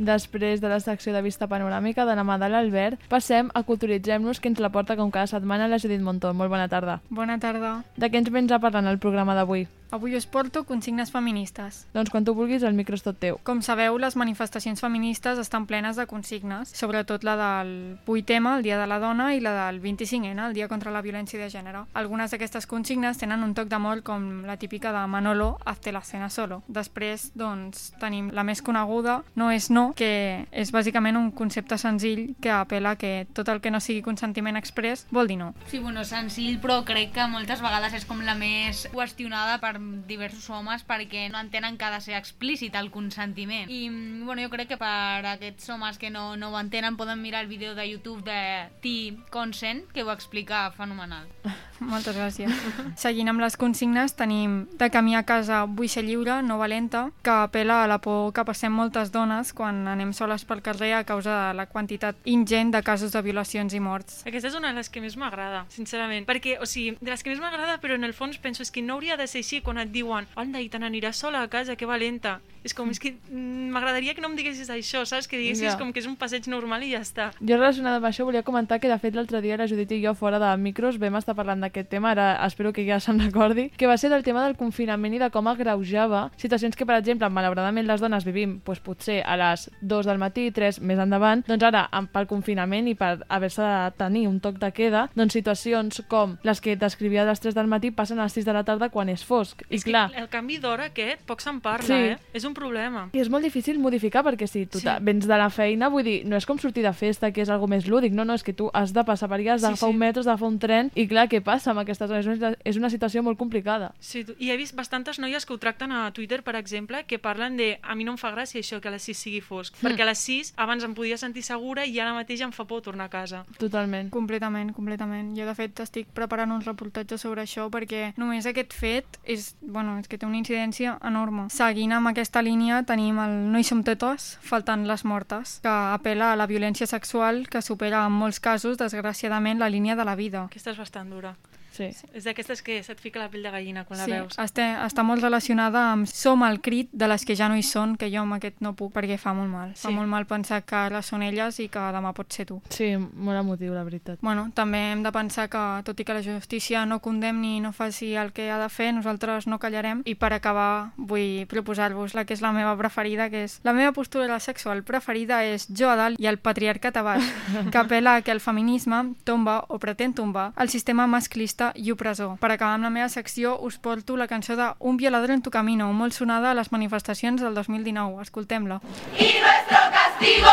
[SPEAKER 2] Després de la secció de vista panoràmica de la mà de l'Albert, passem a Culturitzem-nos, que ens la porta com cada setmana la Judit Montó. Molt bona tarda.
[SPEAKER 12] Bona tarda.
[SPEAKER 2] De què ens vens a parlar en el programa d'avui?
[SPEAKER 12] Avui us porto consignes feministes.
[SPEAKER 2] Doncs quan tu vulguis, el micro és tot teu.
[SPEAKER 12] Com sabeu, les manifestacions feministes estan plenes de consignes, sobretot la del 8M, el Dia de la Dona, i la del 25N, el Dia contra la Violència de Gènere. Algunes d'aquestes consignes tenen un toc d'amor com la típica de Manolo, hazte la cena solo. Després, doncs, tenim la més coneguda, No és no, que és bàsicament un concepte senzill que apela que tot el que no sigui consentiment express vol dir no.
[SPEAKER 5] Sí, bueno, senzill, però crec que moltes vegades és com la més qüestionada per diversos homes perquè no entenen que ha de ser explícit el consentiment. I, mm, bueno, jo crec que per aquests homes que no, no ho entenen poden mirar el vídeo de YouTube de T-Consent, que ho explica fenomenal.
[SPEAKER 12] Moltes gràcies. Seguint amb les consignes, tenim De camí a casa vull ser lliure, no valenta, que apela a la por que passem moltes dones quan anem soles pel carrer a causa de la quantitat ingent de casos de violacions i morts.
[SPEAKER 13] Aquesta és una de les que més m'agrada, sincerament. Perquè, o sigui, de les que més m'agrada, però en el fons penso és que no hauria de ser així quan et diuen anda, i te n'aniràs sola a casa, que valenta. És com, és que m'agradaria que no em diguessis això, saps? Que diguessis
[SPEAKER 2] Ja.
[SPEAKER 13] com que és un passeig normal i ja està.
[SPEAKER 2] Jo relacionada amb això volia comentar que de fet l'altre dia la Judit i jo fora de micros vam estar parlant d'aquest tema, ara espero que ja se'n recordi, que va ser del tema del confinament i de com agreujava situacions que, per exemple, malauradament les dones vivim doncs, potser a les 2 del matí, 3 més endavant, doncs ara, pel confinament i per haver-se de tenir un toc de queda, doncs situacions com les que descrivia a les 3 del matí passen a les 6 de la tarda quan és fosc. I
[SPEAKER 13] és
[SPEAKER 2] clar,
[SPEAKER 13] que el canvi d'hora aquest, poc se'n parla,
[SPEAKER 2] Sí.
[SPEAKER 13] eh? És un problema.
[SPEAKER 2] I és molt difícil modificar perquè si tu
[SPEAKER 13] Sí.
[SPEAKER 2] sí. vens de la feina, vull dir, no és com sortir de festa, que és algo més lúdic, no, no, és que tu has de passar per allà, has
[SPEAKER 13] Sí,
[SPEAKER 2] d'agafar
[SPEAKER 13] sí.
[SPEAKER 2] un metro, has d'agafar un tren, i clar, què passa amb aquestes dones? És una- És una situació molt complicada.
[SPEAKER 13] Sí, tu- i he vist bastantes noies que ho tracten a Twitter, per exemple, que parlen de a mi no em fa gràcia això que a les 6 sigui fosc,
[SPEAKER 2] Mm.
[SPEAKER 13] perquè a les 6 abans em podia sentir segura i ara mateix em fa por tornar a casa.
[SPEAKER 2] Totalment.
[SPEAKER 12] Completament, completament. Jo, de fet, estic preparant un reportatge sobre això perquè només aquest fet és, bueno, és que té una incidència enorme. Seguint amb aquesta línia tenim el No hi som totes, faltant les mortes, que apela a la violència sexual que supera en molts casos, desgraciadament, la línia de la vida.
[SPEAKER 13] Aquesta és bastant dura.
[SPEAKER 2] Sí.
[SPEAKER 13] És d'aquestes que se't fica la pell de gallina quan
[SPEAKER 12] Sí,
[SPEAKER 13] la veus.
[SPEAKER 12] està, està molt relacionada amb som el crit de les que ja no hi són, que jo amb aquest no puc perquè fa molt mal. Fa
[SPEAKER 2] Sí.
[SPEAKER 12] molt mal pensar que ara són elles i que demà pot ser tu.
[SPEAKER 2] Sí, molt emotiu, la veritat.
[SPEAKER 12] Bueno, també hem de pensar que, tot i que la justícia no condemni i no faci el que ha de fer, nosaltres no callarem. I per acabar, vull proposar-vos la que és la meva preferida, que és la meva postura sexual preferida és jo a dalt i el patriarcat a baix, que apela que el feminisme tomba o pretén tombar el sistema masclista i opressor. Per acabar amb la meva secció, us porto la cançó de Un violador en tu camino, molt sonada a les manifestacions del 2019. Escoltem-la.
[SPEAKER 14] Y nuestro castigo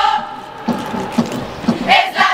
[SPEAKER 14] es la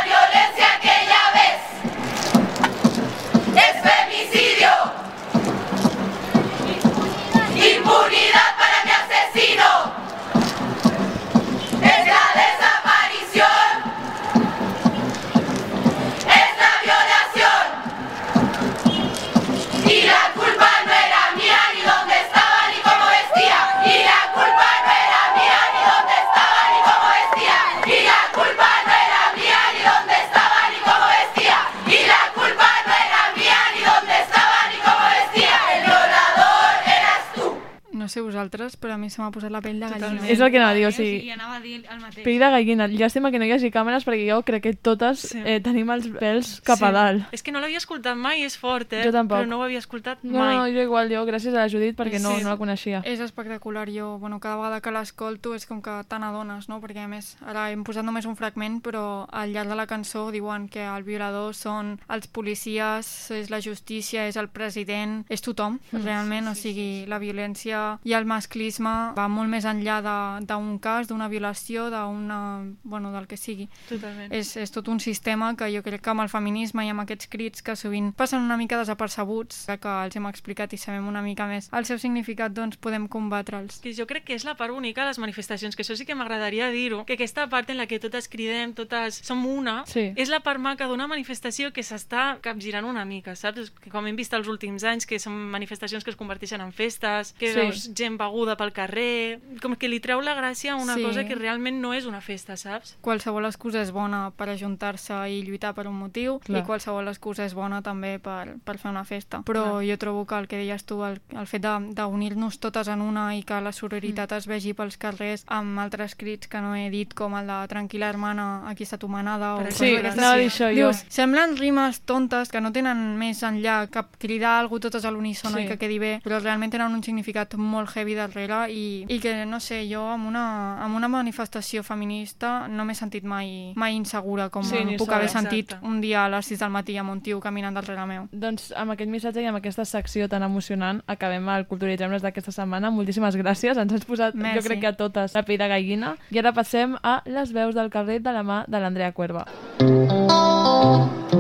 [SPEAKER 12] sé vosaltres, però a mi se m'ha posat la pell de gallina.
[SPEAKER 2] És el que anava a dir, o
[SPEAKER 5] Sí,
[SPEAKER 2] sigui...
[SPEAKER 5] anava a dir el mateix.
[SPEAKER 2] Pell de gallina. Llàstima que no hi hagi càmeres perquè jo crec que totes eh, tenim els pèls cap a
[SPEAKER 13] Sí.
[SPEAKER 2] dalt.
[SPEAKER 13] És que no l'havia escoltat mai, és fort, eh?
[SPEAKER 2] Jo tampoc.
[SPEAKER 13] Però no ho havia escoltat
[SPEAKER 2] No,
[SPEAKER 13] mai.
[SPEAKER 2] no, jo igual, jo gràcies a la Judit perquè no,
[SPEAKER 12] Sí.
[SPEAKER 2] no la coneixia.
[SPEAKER 12] És espectacular, jo, bueno, cada vegada que l'escolto és com que te n'adones, no? Perquè a més, ara hem posat només un fragment, però al llarg de la cançó diuen que el violador són els policies, és la justícia, és el president, és tothom,
[SPEAKER 2] Mm.
[SPEAKER 12] realment, o sigui, la violència i el masclisme va molt més enllà d'un cas, d'una violació, d'una, bueno, del que sigui.
[SPEAKER 13] Totalment.
[SPEAKER 12] És, és tot un sistema que jo crec que amb el feminisme i amb aquests crits que sovint passen una mica desapercebuts, que els hem explicat i sabem una mica més el seu significat, doncs podem combatre'ls.
[SPEAKER 13] Que jo crec que és la part bonica de les manifestacions, que això sí que m'agradaria dir-ho, que aquesta part en la que totes cridem, totes som una,
[SPEAKER 2] Sí.
[SPEAKER 13] és la part maca d'una manifestació que s'està capgirant una mica, saps? Com hem vist els últims anys, que són manifestacions que es converteixen en festes, que
[SPEAKER 12] Sí.
[SPEAKER 13] veus gent beguda pel carrer, com que li treu la gràcia a una
[SPEAKER 12] Sí.
[SPEAKER 13] cosa que realment no és una festa, saps?
[SPEAKER 12] Qualsevol excusa és bona per ajuntar-se i lluitar per un motiu
[SPEAKER 13] Clar.
[SPEAKER 12] i qualsevol excusa és bona també per, per fer una festa. Però jo trobo que el que deies tu, el, el fet d'unir-nos totes en una i que la sororitat es vegi pels carrers amb altres crits que no he dit, com el de tranquil·la hermana, aquí està tu manada. O.
[SPEAKER 2] Sí, dir això jo.
[SPEAKER 12] Dius, semblen rimes tontes que no tenen més enllà que cridar algú totes a l'unísono
[SPEAKER 2] Sí.
[SPEAKER 12] i que quedi bé, però realment tenen un significat molt heavy darrere i, i que, no sé, jo amb una, amb una manifestació feminista no m'he sentit mai, mai insegura com
[SPEAKER 2] Sí, ni
[SPEAKER 12] puc
[SPEAKER 2] sola,
[SPEAKER 12] haver sentit
[SPEAKER 2] exacte.
[SPEAKER 12] un dia a les 6 del matí amb un tio caminant darrere meu.
[SPEAKER 2] Doncs amb aquest missatge i amb aquesta secció tan emocionant acabem el Culturitzem-les d'aquesta setmana. Moltíssimes gràcies, ens has posat,
[SPEAKER 12] Merci.
[SPEAKER 2] jo crec que a totes, la pell de gallina. I ara passem a les veus del carrer de la mà de l'Andrea Cuerva. Molt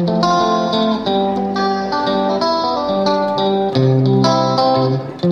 [SPEAKER 2] bona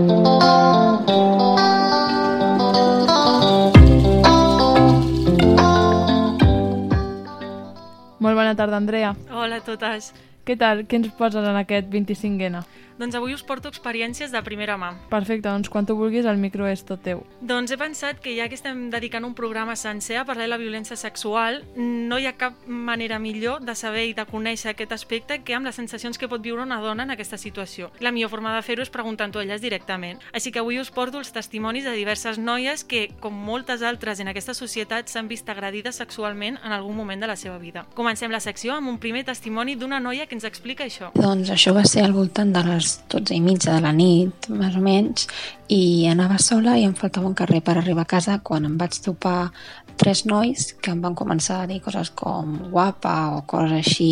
[SPEAKER 2] tarda, Andrea.
[SPEAKER 13] Hola a totes.
[SPEAKER 2] Què tal? Què ens poses en aquest 25N?
[SPEAKER 13] Doncs avui us porto experiències de primera mà.
[SPEAKER 2] Perfecte, doncs quan tu vulguis el micro és tot teu.
[SPEAKER 13] Doncs he pensat que ja que estem dedicant un programa sencer a parlar de la violència sexual, no hi ha cap manera millor de saber i de conèixer aquest aspecte que amb les sensacions que pot viure una dona en aquesta situació. La millor forma de fer-ho és preguntant-ho a elles directament. Així que avui us porto els testimonis de diverses noies que, com moltes altres en aquesta societat, s'han vist agredides sexualment en algun moment de la seva vida. Comencem la secció amb un primer testimoni d'una noia que ens explica això.
[SPEAKER 15] Doncs això va ser al voltant de les 12 i mitja de la nit, més o menys, i anava sola i em faltava un carrer per arribar a casa quan em vaig topar tres nois que em van començar a dir coses com guapa o coses així,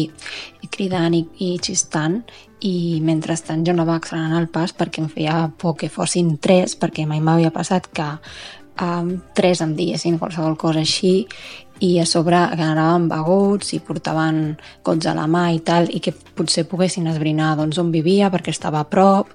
[SPEAKER 15] i cridant i, i xistant, i mentrestant jo anava accelerar el pas perquè em feia por que fossin tres, perquè mai m'havia passat que um, tres em diguessin qualsevol cosa així i a sobre anaven beguts i portaven cots a la mà i tal i que potser poguessin esbrinar doncs, on vivia perquè estava a prop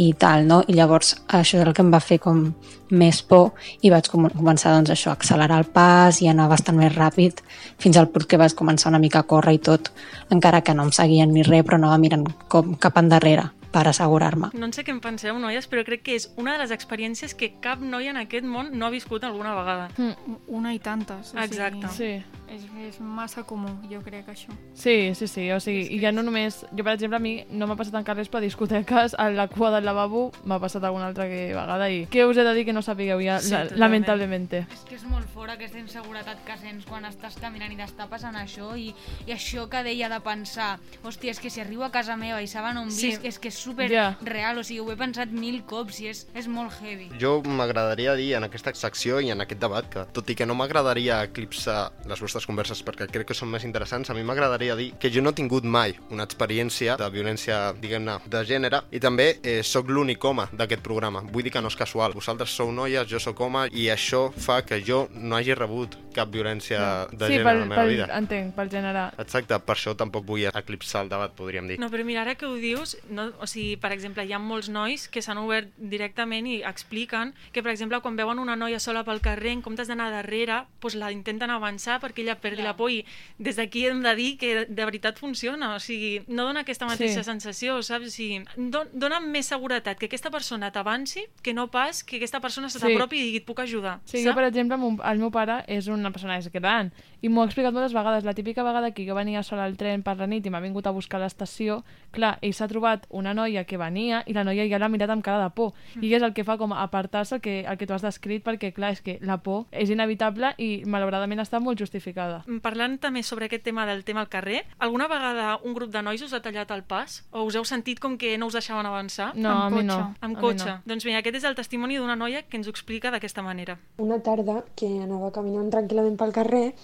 [SPEAKER 15] i tal, no? I llavors això és el que em va fer com més por i vaig com començar doncs això, a accelerar el pas i anar bastant més ràpid fins al punt que vaig començar una mica a córrer i tot, encara que no em seguien ni res però anava mirant com cap endarrere per assegurar-me.
[SPEAKER 13] No en sé què en penseu, noies, però crec que és una de les experiències que cap noia en aquest món no ha viscut alguna vegada.
[SPEAKER 12] Mm, una i tantes. O
[SPEAKER 13] Exacte.
[SPEAKER 2] Sí.
[SPEAKER 12] És, és massa comú, jo crec, això.
[SPEAKER 2] Sí, sí, sí, o sigui, i ja no només... Jo, per exemple, a mi no m'ha passat en carrers, però a discoteques, a la cua del lavabo m'ha passat alguna altra que vegada i què us he de dir que no sapigueu ja,
[SPEAKER 5] Sí,
[SPEAKER 2] la, lamentablement.
[SPEAKER 5] És que és molt fora aquesta inseguretat que sents quan estàs caminant i t'està passant això i, i això que deia de pensar hòstia, és que si arribo a casa meva i saben on
[SPEAKER 11] Sí.
[SPEAKER 5] visc, és que és super
[SPEAKER 11] Ja.
[SPEAKER 5] real, o sigui, ho he pensat mil cops i és, és molt heavy.
[SPEAKER 11] Jo m'agradaria dir en aquesta secció i en aquest debat que, tot i que no m'agradaria eclipsar les vostres converses perquè crec que són més interessants, a mi m'agradaria dir que jo no he tingut mai una experiència de violència, diguem-ne, de gènere i també eh, sóc l'únic home d'aquest programa. Vull dir que no és casual. Vosaltres sou noies, jo sóc home i això fa que jo no hagi rebut cap violència de
[SPEAKER 2] sí,
[SPEAKER 11] gènere
[SPEAKER 2] pel,
[SPEAKER 11] a la meva
[SPEAKER 2] pel,
[SPEAKER 11] vida.
[SPEAKER 2] entenc, pel gènere.
[SPEAKER 11] Exacte, per això tampoc vull eclipsar el debat, podríem dir.
[SPEAKER 13] No, però mira, ara que ho dius, no, o sigui, per exemple, hi ha molts nois que s'han obert directament i expliquen que, per exemple, quan veuen una noia sola pel carrer, en comptes d'anar darrere, doncs la intenten avançar perquè ella perdi la por i des d'aquí hem de dir que de veritat funciona, o sigui, no dona aquesta mateixa
[SPEAKER 2] Sí.
[SPEAKER 13] sensació, saps? O sigui, don, dona més seguretat que aquesta persona t'avanci que no pas que aquesta persona se
[SPEAKER 2] Sí.
[SPEAKER 13] t'apropi i digui et puc ajudar,
[SPEAKER 2] Sí,
[SPEAKER 13] saps?
[SPEAKER 2] jo, per exemple, el meu pare és una persona és gran i m'ho ha explicat moltes vegades. La típica vegada que jo venia sola al tren per la nit i m'ha vingut a buscar a l'estació, clar, ell s'ha trobat una noia que venia i la noia ja l'ha mirat amb cara de por. I és el que fa com apartar-se el que, el que tu has descrit perquè, clar, és que la por és inevitable i malauradament està molt justificada.
[SPEAKER 13] Mm, Parlant també sobre aquest tema del tema al carrer, alguna vegada un grup de nois us ha tallat el pas? O us heu sentit com que no us deixaven avançar?
[SPEAKER 2] No,
[SPEAKER 13] Amb
[SPEAKER 2] a mi
[SPEAKER 13] cotxe.
[SPEAKER 2] no.
[SPEAKER 13] Amb cotxe.
[SPEAKER 2] no.
[SPEAKER 13] Doncs mira, aquest és el testimoni d'una noia que ens ho explica d'aquesta manera.
[SPEAKER 16] Una tarda que anava caminant tranquil·lament pel carrer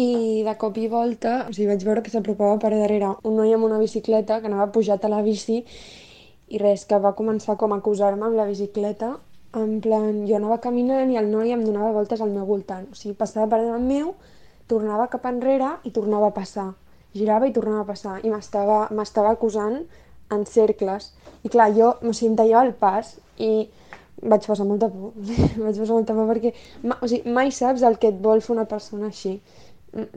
[SPEAKER 16] i de cop i volta o sigui, vaig veure que s'apropava per darrere un noi amb una bicicleta que anava pujat a la bici i res, que va començar com a acusar-me amb la bicicleta en plan, jo anava caminant i el noi em donava voltes al meu voltant. O sigui, passava per davant meu tornava cap enrere i tornava a passar. Girava i tornava a passar. I m'estava acusant en cercles. I clar, jo o sigui, em tallava el pas i vaig passar molta por. Vaig passar molta por perquè o sigui, mai saps el que et vol fer una persona així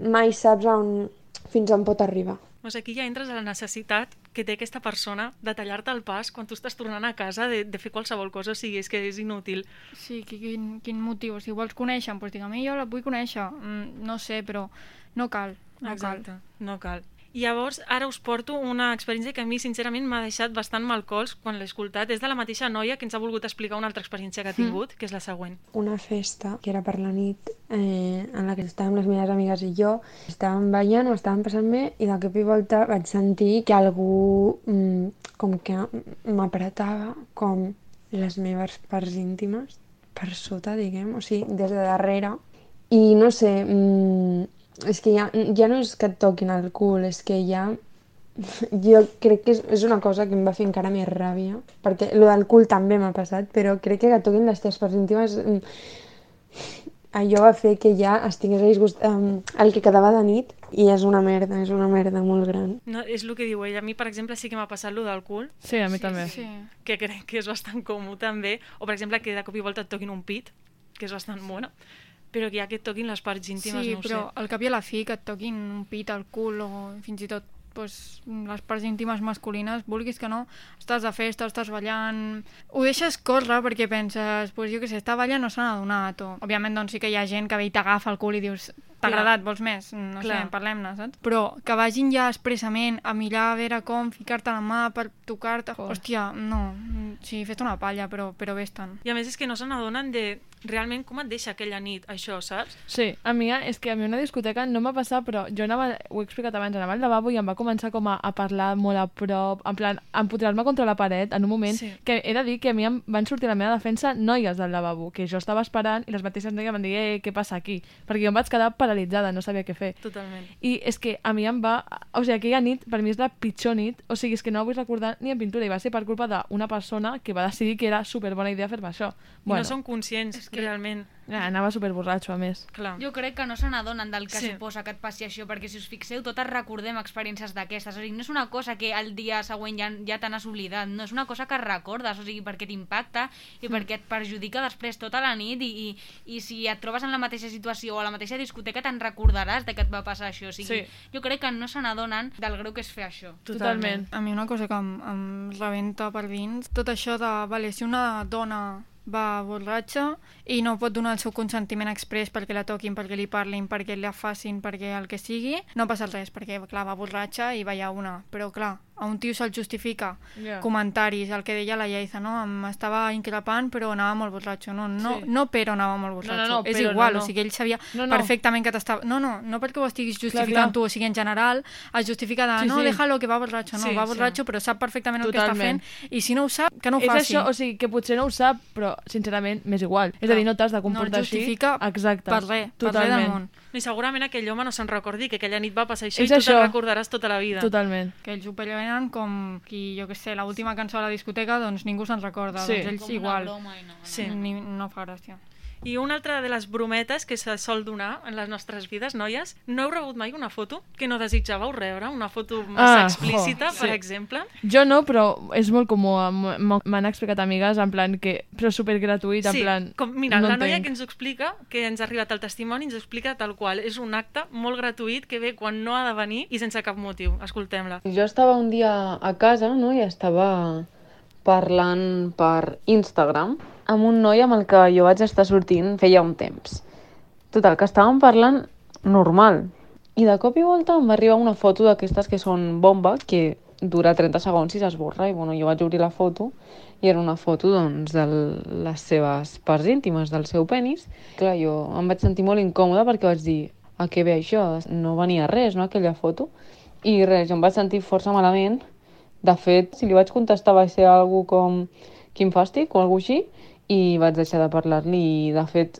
[SPEAKER 16] mai saps on, fins on pot arribar
[SPEAKER 13] Doncs aquí ja entres a la necessitat que té aquesta persona de tallar-te el pas quan tu estàs tornant a casa, de, de fer qualsevol cosa, o sigui, és que és inútil.
[SPEAKER 12] Sí, qui- quin, quin motiu? Si vols conèixer, doncs digue'm, jo la vull conèixer. Mm, no sé, però no cal. No
[SPEAKER 13] Exacte,
[SPEAKER 12] cal.
[SPEAKER 13] no cal. I llavors, ara us porto una experiència que a mi, sincerament, m'ha deixat bastant malcols quan l'he escoltat. És de la mateixa noia que ens ha volgut explicar una altra experiència que ha tingut, que és la següent.
[SPEAKER 16] una festa que era per la nit eh, en la que estàvem les meves amigues i jo estàvem ballant, ho estàvem passant bé i de cop i volta vaig sentir que algú mm, com que m'apretava com les meves parts íntimes per sota, diguem, o sigui, des de darrere i no sé, mm, és que ja, ja no és que et toquin el cul, és que ja jo crec que és, és una cosa que em va fer encara més ràbia, perquè lo del cul també m'ha passat, però crec que que et toquin les teves parts íntimes mm, allò va fer que ja estigués a disgust um, el que quedava de nit i és una merda, és una merda molt gran.
[SPEAKER 13] No, és el que diu ella. A mi, per exemple, sí que m'ha passat lo del cul.
[SPEAKER 2] Sí, a mi també.
[SPEAKER 12] Sí.
[SPEAKER 13] Que crec que és bastant comú també. O, per exemple, que de cop i volta et toquin un pit, que és bastant bona. Però que ja que et toquin les parts íntimes,
[SPEAKER 12] Sí,
[SPEAKER 13] no ho
[SPEAKER 12] però
[SPEAKER 13] sé.
[SPEAKER 12] al cap i a la fi que et toquin un pit al cul o fins i tot pues, les parts íntimes masculines, vulguis que no, estàs de festa, estàs ballant... Ho deixes córrer perquè penses, pues, jo què sé, està ballant no se n'ha adonat. O... Òbviament, doncs sí que hi ha gent que ve i t'agafa el cul i dius t'ha agradat, vols més? No
[SPEAKER 13] Clar.
[SPEAKER 12] sé, parlem-ne, saps? Però que vagin ja expressament a mirar a veure com, ficar-te la mà per tocar-te... Hòstia, no, sí, fes una palla, però, però vés-te'n.
[SPEAKER 13] I a més és que no se n'adonen de realment com et deixa aquella nit, això, saps?
[SPEAKER 2] Sí, a mi és que a mi una discoteca no m'ha passat, però jo anava, ho he explicat abans, anava al lavabo i em va començar com a, a parlar molt a prop, en plan, a empotrar-me contra la paret en un moment
[SPEAKER 13] Sí.
[SPEAKER 2] que he de dir que a mi em van sortir a la meva defensa noies del lavabo, que jo estava esperant i les mateixes noies em van dir, eh, què passa aquí? Perquè jo em vaig quedar paralitzada, no sabia què fer.
[SPEAKER 13] Totalment.
[SPEAKER 2] I és que a mi em va... O sigui, aquella nit, per mi és la pitjor nit, o sigui, és que no la vull recordar ni en pintura, i va ser per culpa d'una persona que va decidir que era superbona idea fer-me això.
[SPEAKER 13] I no són conscients, que... realment.
[SPEAKER 2] Ja, anava superborratxo, a més.
[SPEAKER 13] Clar.
[SPEAKER 5] Jo crec que no se n'adonen del que
[SPEAKER 13] Sí.
[SPEAKER 5] suposa que et passi això, perquè si us fixeu, totes recordem experiències d'aquestes. O sigui, no és una cosa que el dia següent ja, ja te n'has oblidat, no és una cosa que recordes, o sigui, perquè t'impacta i
[SPEAKER 13] Mm.
[SPEAKER 5] perquè et perjudica després tota la nit i, i, i si et trobes en la mateixa situació o a la mateixa discoteca te'n recordaràs de que et va passar això. O sigui,
[SPEAKER 12] Sí.
[SPEAKER 5] jo crec que no se n'adonen del greu que és fer això.
[SPEAKER 12] A mi una cosa que em, em rebenta per dins, tot això de, vale, si una dona va borratxa i no pot donar el seu consentiment express perquè la toquin, perquè li parlin, perquè la facin, perquè el que sigui, no passa res, perquè, clar, va borratxa i va una. Però, clar, a un tio se'l justifica
[SPEAKER 2] Ja.
[SPEAKER 12] comentaris, el que deia la Lleiza, no? Em estava increpant però anava molt borratxo. No, no,
[SPEAKER 2] Sí.
[SPEAKER 12] no però anava molt borratxo.
[SPEAKER 2] No, no, no,
[SPEAKER 12] és
[SPEAKER 2] però
[SPEAKER 12] igual,
[SPEAKER 2] no, no.
[SPEAKER 12] o sigui, ell sabia
[SPEAKER 2] No, no.
[SPEAKER 12] perfectament que t'estava... No, no, no perquè ho estiguis
[SPEAKER 2] Clar,
[SPEAKER 12] justificant
[SPEAKER 2] clar.
[SPEAKER 12] tu, o sigui, en general es justifica de,
[SPEAKER 2] Sí,
[SPEAKER 12] no,
[SPEAKER 2] sí.
[SPEAKER 12] déjalo, que va borratxo, no,
[SPEAKER 2] Sí,
[SPEAKER 12] va
[SPEAKER 2] sí.
[SPEAKER 12] borratxo, però sap perfectament el que està
[SPEAKER 2] Totalment.
[SPEAKER 12] fent, i si no ho sap, que no ho
[SPEAKER 2] és
[SPEAKER 12] faci.
[SPEAKER 2] això, o sigui, que potser no ho sap, però sincerament m'és igual. És a dir, no t'has de
[SPEAKER 12] no
[SPEAKER 2] comportar
[SPEAKER 12] el justifica
[SPEAKER 2] així. Exacte.
[SPEAKER 12] per res, per res del
[SPEAKER 2] Totalment.
[SPEAKER 12] Món.
[SPEAKER 13] I segurament aquell home no se'n recordi que aquella nit va passar això
[SPEAKER 2] És
[SPEAKER 13] i tu
[SPEAKER 2] això.
[SPEAKER 13] te'n recordaràs tota la vida.
[SPEAKER 2] Totalment.
[SPEAKER 12] Que ells ho prevenen com qui, jo que sé, l'última cançó a la discoteca, doncs ningú se'n recorda.
[SPEAKER 13] Sí.
[SPEAKER 12] Doncs ells
[SPEAKER 13] Com una
[SPEAKER 12] igual.
[SPEAKER 5] broma i no,
[SPEAKER 13] Sí.
[SPEAKER 12] Ni, no fa gràcia.
[SPEAKER 13] I una altra de les brometes que se sol donar en les nostres vides, noies, no heu rebut mai una foto que no desitjàveu rebre? Una foto massa
[SPEAKER 2] Ah,
[SPEAKER 13] explícita, per
[SPEAKER 2] sí.
[SPEAKER 13] exemple?
[SPEAKER 2] Jo no, però és molt comú. M'han explicat amigues en plan que... Però super gratuït, en
[SPEAKER 13] sí,
[SPEAKER 2] plan...
[SPEAKER 13] com, mira,
[SPEAKER 2] no
[SPEAKER 13] la noia que ens ho explica, que ens ha arribat el testimoni, ens ho explica tal qual. És un acte molt gratuït que ve quan no ha de venir i sense cap motiu. Escoltem-la.
[SPEAKER 17] Jo estava un dia a casa no? i estava parlant per Instagram amb un noi amb el que jo vaig estar sortint feia un temps. Total, que estàvem parlant normal. I de cop i volta em va arribar una foto d'aquestes que són bomba, que dura 30 segons i s'esborra. I bueno, jo vaig obrir la foto i era una foto doncs, de les seves parts íntimes, del seu penis. Clar, jo em vaig sentir molt incòmoda perquè vaig dir a què ve això? No venia res, no, aquella foto. I res, jo em vaig sentir força malament. De fet, si li vaig contestar va ser algú com quin fàstic o alguna així i vaig deixar de parlar-li i de fet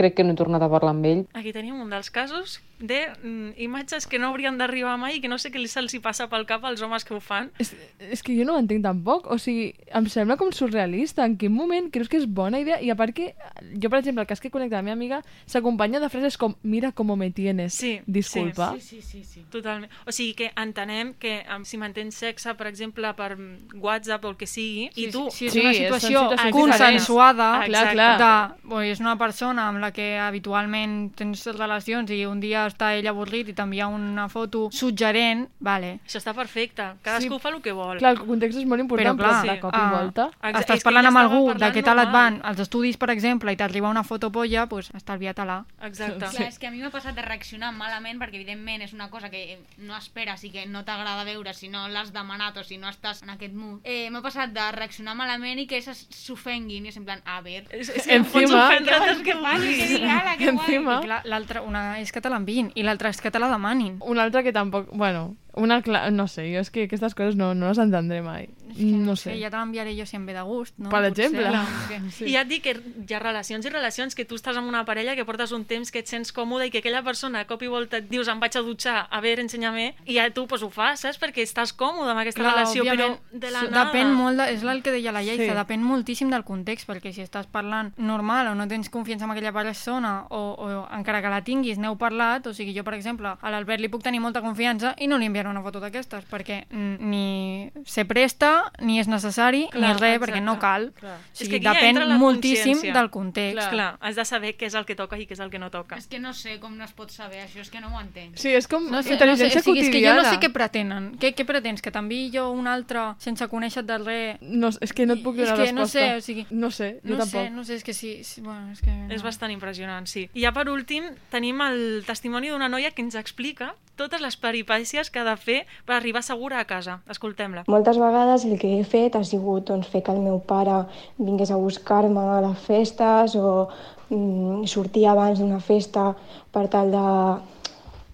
[SPEAKER 17] crec que no he tornat a parlar amb ell.
[SPEAKER 13] Aquí tenim un dels casos de mm, imatges que no haurien d'arribar mai i que no sé què se'ls hi passa pel cap als homes que ho fan.
[SPEAKER 2] És, és que jo no ho entenc tampoc. O sigui, em sembla com surrealista. En quin moment creus que és bona idea? I a part que, jo, per exemple, el cas que connecta la meva amiga s'acompanya de frases com mira com me tienes.
[SPEAKER 13] Sí,
[SPEAKER 2] Disculpa.
[SPEAKER 13] Sí, sí, sí, sí. Totalment. O sigui que entenem que um, si mantens sexe, per exemple, per WhatsApp o el que sigui, i tu...
[SPEAKER 12] Si és una situació consensuada,
[SPEAKER 13] Exacte.
[SPEAKER 12] de, o és una persona amb la que habitualment tens relacions i un dia està ell avorrit i t'envia una foto suggerent, vale.
[SPEAKER 13] Això està perfecte. Cadascú
[SPEAKER 2] Sí.
[SPEAKER 13] fa el que vol.
[SPEAKER 2] Clar, el context és molt important, però,
[SPEAKER 12] clar,
[SPEAKER 2] de cop i
[SPEAKER 12] ah,
[SPEAKER 2] volta...
[SPEAKER 13] Exacte,
[SPEAKER 12] estàs parlant
[SPEAKER 13] ja
[SPEAKER 12] amb algú de què tal et van els estudis, per exemple, i t'arriba una foto polla, doncs estalvia-te-la.
[SPEAKER 13] Exacte.
[SPEAKER 5] Clar, és que a mi m'ha passat de reaccionar malament perquè evidentment és una cosa que no esperes i que no t'agrada veure si no l'has demanat o si no estàs en aquest mood. Eh, m'ha passat de reaccionar malament i que s'ofenguin i és en plan, a ver...
[SPEAKER 13] És,
[SPEAKER 5] és
[SPEAKER 12] que em pots ofendre
[SPEAKER 5] què
[SPEAKER 12] tant
[SPEAKER 5] que faci, que digui, ala, que guai.
[SPEAKER 2] Encima.
[SPEAKER 12] L'altra, una és que te l'enviïn i l'altra és que te la demanin.
[SPEAKER 2] Una altra que tampoc... Bueno, una cla... No sé, jo és que aquestes coses no, no les entendré mai. no sé.
[SPEAKER 12] Sí, ja te l'enviaré jo si em ve de gust, no?
[SPEAKER 2] Per
[SPEAKER 12] Potser.
[SPEAKER 2] exemple.
[SPEAKER 12] Clar,
[SPEAKER 2] Sí.
[SPEAKER 12] que-
[SPEAKER 13] I ja et dic que hi ha relacions i relacions que tu estàs amb una parella que portes un temps que et sents còmode i que aquella persona a cop i volta et dius em vaig a dutxar, a veure, ensenya-me, i ja tu pues, ho fas, saps? Perquè estàs còmode amb aquesta
[SPEAKER 12] Clar,
[SPEAKER 13] relació, però de la nada...
[SPEAKER 12] Depèn molt, de, és el que deia la Lleida,
[SPEAKER 2] Sí.
[SPEAKER 12] sí. depèn moltíssim del context, perquè si estàs parlant normal o no tens confiança en aquella persona o, o encara que la tinguis, n'heu parlat, o sigui, jo, per exemple, a l'Albert li puc tenir molta confiança i no li enviaré una foto d'aquestes, perquè ni se presta, ni és necessari,
[SPEAKER 13] Clar,
[SPEAKER 12] ni res,
[SPEAKER 13] exacte.
[SPEAKER 12] perquè no cal.
[SPEAKER 13] Clar.
[SPEAKER 12] O
[SPEAKER 13] És
[SPEAKER 12] sigui,
[SPEAKER 13] que aquí ja
[SPEAKER 12] depèn moltíssim del context.
[SPEAKER 13] Clar. Clar, has de saber què és el que toca i què és el que no toca.
[SPEAKER 5] És que no sé com no es pot saber això, és que no ho entenc.
[SPEAKER 2] Sí, és com
[SPEAKER 12] No sé, no sé,
[SPEAKER 2] intel·ligència
[SPEAKER 12] o sigui, és que jo no sé què pretenen. Què, què pretens? Que t'enviï jo un altre sense conèixer de res?
[SPEAKER 2] No, és que no et puc
[SPEAKER 12] És
[SPEAKER 2] donar
[SPEAKER 12] que no
[SPEAKER 2] resposta.
[SPEAKER 12] sé, o sigui...
[SPEAKER 2] No sé, jo
[SPEAKER 12] no
[SPEAKER 2] tampoc.
[SPEAKER 12] sé, no sé, és que sí, sí bueno, és que...
[SPEAKER 13] És bastant impressionant, sí. I ja per últim tenim el testimoni d'una noia que ens explica totes les peripècies que ha de fer per arribar segura a casa. Escoltem-la.
[SPEAKER 18] Moltes vegades el que he fet ha sigut doncs, fer que el meu pare vingués a buscar-me a les festes o mm, sortir abans d'una festa per tal de,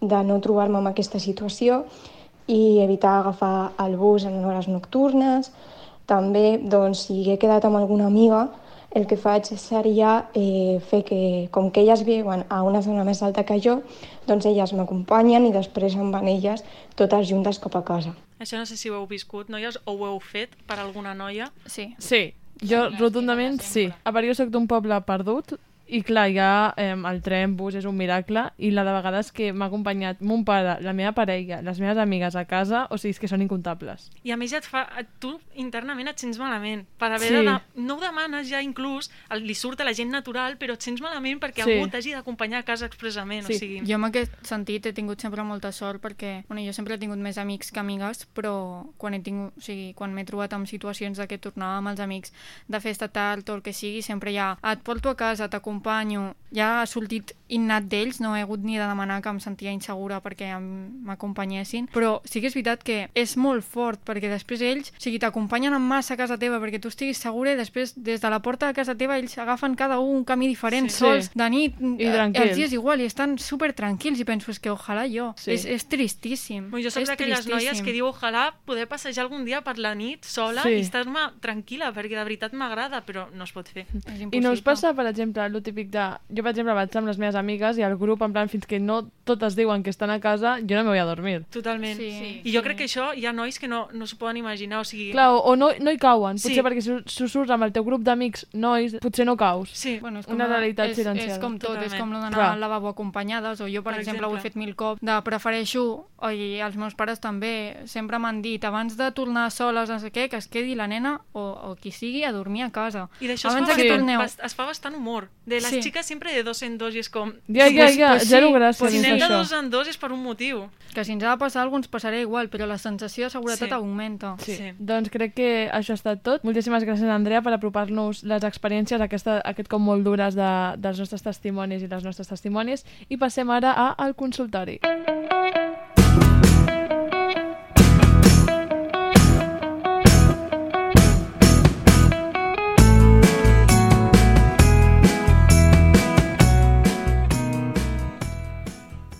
[SPEAKER 18] de no trobar-me en aquesta situació i evitar agafar el bus en hores nocturnes. També, doncs, si he quedat amb alguna amiga, el que faig seria eh, fer que, com que elles viuen a una zona més alta que jo, doncs elles m'acompanyen i després em van elles totes juntes cap a casa.
[SPEAKER 13] Això no sé si ho heu viscut, noies, o ho heu fet per alguna noia.
[SPEAKER 12] Sí.
[SPEAKER 2] Sí, jo rotundament sí. A part, jo soc d'un poble perdut I clar, ja eh, el tren, bus és un miracle i la de vegades que m'ha acompanyat mon pare, la meva parella, les meves amigues a casa, o sigui, és que són incontables.
[SPEAKER 13] I a més ja et fa, tu internament et sents malament. Per haver
[SPEAKER 2] Sí.
[SPEAKER 13] de, no ho demanes ja inclús, el- li surt a la gent natural, però et sents malament perquè
[SPEAKER 12] Sí.
[SPEAKER 13] algú t'hagi d'acompanyar a casa expressament. O sigui,
[SPEAKER 12] Jo en aquest sentit he tingut sempre molta sort perquè bueno, jo sempre he tingut més amics que amigues, però quan he tingut, o sigui, quan m'he trobat en situacions de que tornava amb els amics de festa tard o el que sigui, sempre hi ha et porto a casa, t'acompanyo, ja ha sortit innat d'ells, no he hagut ni de demanar que em sentia insegura perquè em- m'acompanyessin, però sí que és veritat que és molt fort perquè després ells, o sigui, t'acompanyen en massa a casa teva perquè tu estiguis segura i després des de la porta de casa teva ells agafen cada un un camí diferent,
[SPEAKER 2] Sí.
[SPEAKER 12] sols,
[SPEAKER 2] Sí.
[SPEAKER 12] de nit,
[SPEAKER 2] I
[SPEAKER 12] eh,
[SPEAKER 2] tranquils.
[SPEAKER 12] els dies igual, i estan super tranquils i penso, és que ojalà jo.
[SPEAKER 2] Sí.
[SPEAKER 12] És, és tristíssim.
[SPEAKER 13] jo soc d'aquelles noies que diu ojalà poder passejar algun dia per la nit sola
[SPEAKER 2] Sí.
[SPEAKER 13] i estar-me tranquil·la, perquè de veritat m'agrada, però no es pot fer.
[SPEAKER 12] És
[SPEAKER 2] I no us passa, per exemple, el típic de... Jo, per exemple, vaig amb les meves amigues i el grup, en plan, fins que no totes diuen que estan a casa, jo no me voy a dormir.
[SPEAKER 13] Totalment.
[SPEAKER 12] Sí,
[SPEAKER 13] sí. I jo crec que això hi ha nois que no, no s'ho poden imaginar, o sigui...
[SPEAKER 2] Clar, o, o no, no hi cauen.
[SPEAKER 13] Sí.
[SPEAKER 2] Potser perquè si, si surts amb el teu grup d'amics nois, potser no caus.
[SPEAKER 13] Sí.
[SPEAKER 12] Bueno, és
[SPEAKER 2] Una realitat
[SPEAKER 12] és,
[SPEAKER 2] silenciada.
[SPEAKER 12] És com tot,
[SPEAKER 2] Totalment.
[SPEAKER 12] és com lo d'anar al lavabo acompanyades, o jo, per,
[SPEAKER 13] Per
[SPEAKER 12] exemple, ho he
[SPEAKER 13] exemple.
[SPEAKER 12] fet mil cops, de prefereixo, i els meus pares també, sempre m'han dit, abans de tornar soles, no sé què, que es quedi la nena o, o qui sigui a dormir a casa.
[SPEAKER 13] I d'això es,
[SPEAKER 12] abans
[SPEAKER 13] fa
[SPEAKER 12] de que
[SPEAKER 13] bastant-
[SPEAKER 12] torneu...
[SPEAKER 13] es fa bastant humor. De les
[SPEAKER 12] Sí.
[SPEAKER 13] xiques sempre de dos en dos i és com...
[SPEAKER 2] Ja, ja, ja, zero gràcia
[SPEAKER 13] Pues si anem de
[SPEAKER 2] això.
[SPEAKER 13] dos en dos és per un motiu.
[SPEAKER 12] Que si ens ha de passar alguna cosa ens passarà igual, però la sensació de seguretat
[SPEAKER 13] Sí.
[SPEAKER 12] augmenta.
[SPEAKER 2] Sí. sí. Doncs crec que això ha estat tot. Moltíssimes gràcies, Andrea, per apropar-nos les experiències aquesta, aquest cop molt dures de, dels nostres testimonis i les nostres testimonis. I passem ara a al consultori.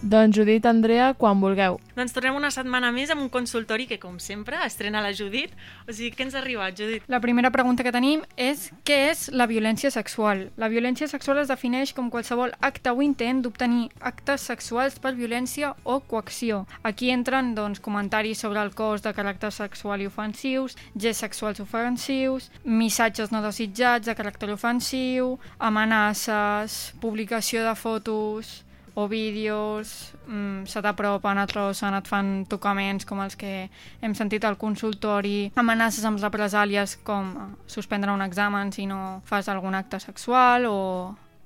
[SPEAKER 2] Doncs Judit, Andrea, quan vulgueu.
[SPEAKER 13] Doncs tornem una setmana més amb un consultori que, com sempre, estrena la Judit. O sigui, què ens ha arribat, Judit?
[SPEAKER 12] La primera pregunta que tenim és què és la violència sexual? La violència sexual es defineix com qualsevol acte o intent d'obtenir actes sexuals per violència o coacció. Aquí entren doncs, comentaris sobre el cos de caràcter sexual i ofensius, gests sexuals ofensius, missatges no desitjats de caràcter ofensiu, amenaces, publicació de fotos o vídeos, mm, se t'apropen, et rossen, et fan tocaments com els que hem sentit al consultori, amenaces amb represàlies com suspendre un examen si no fas algun acte sexual o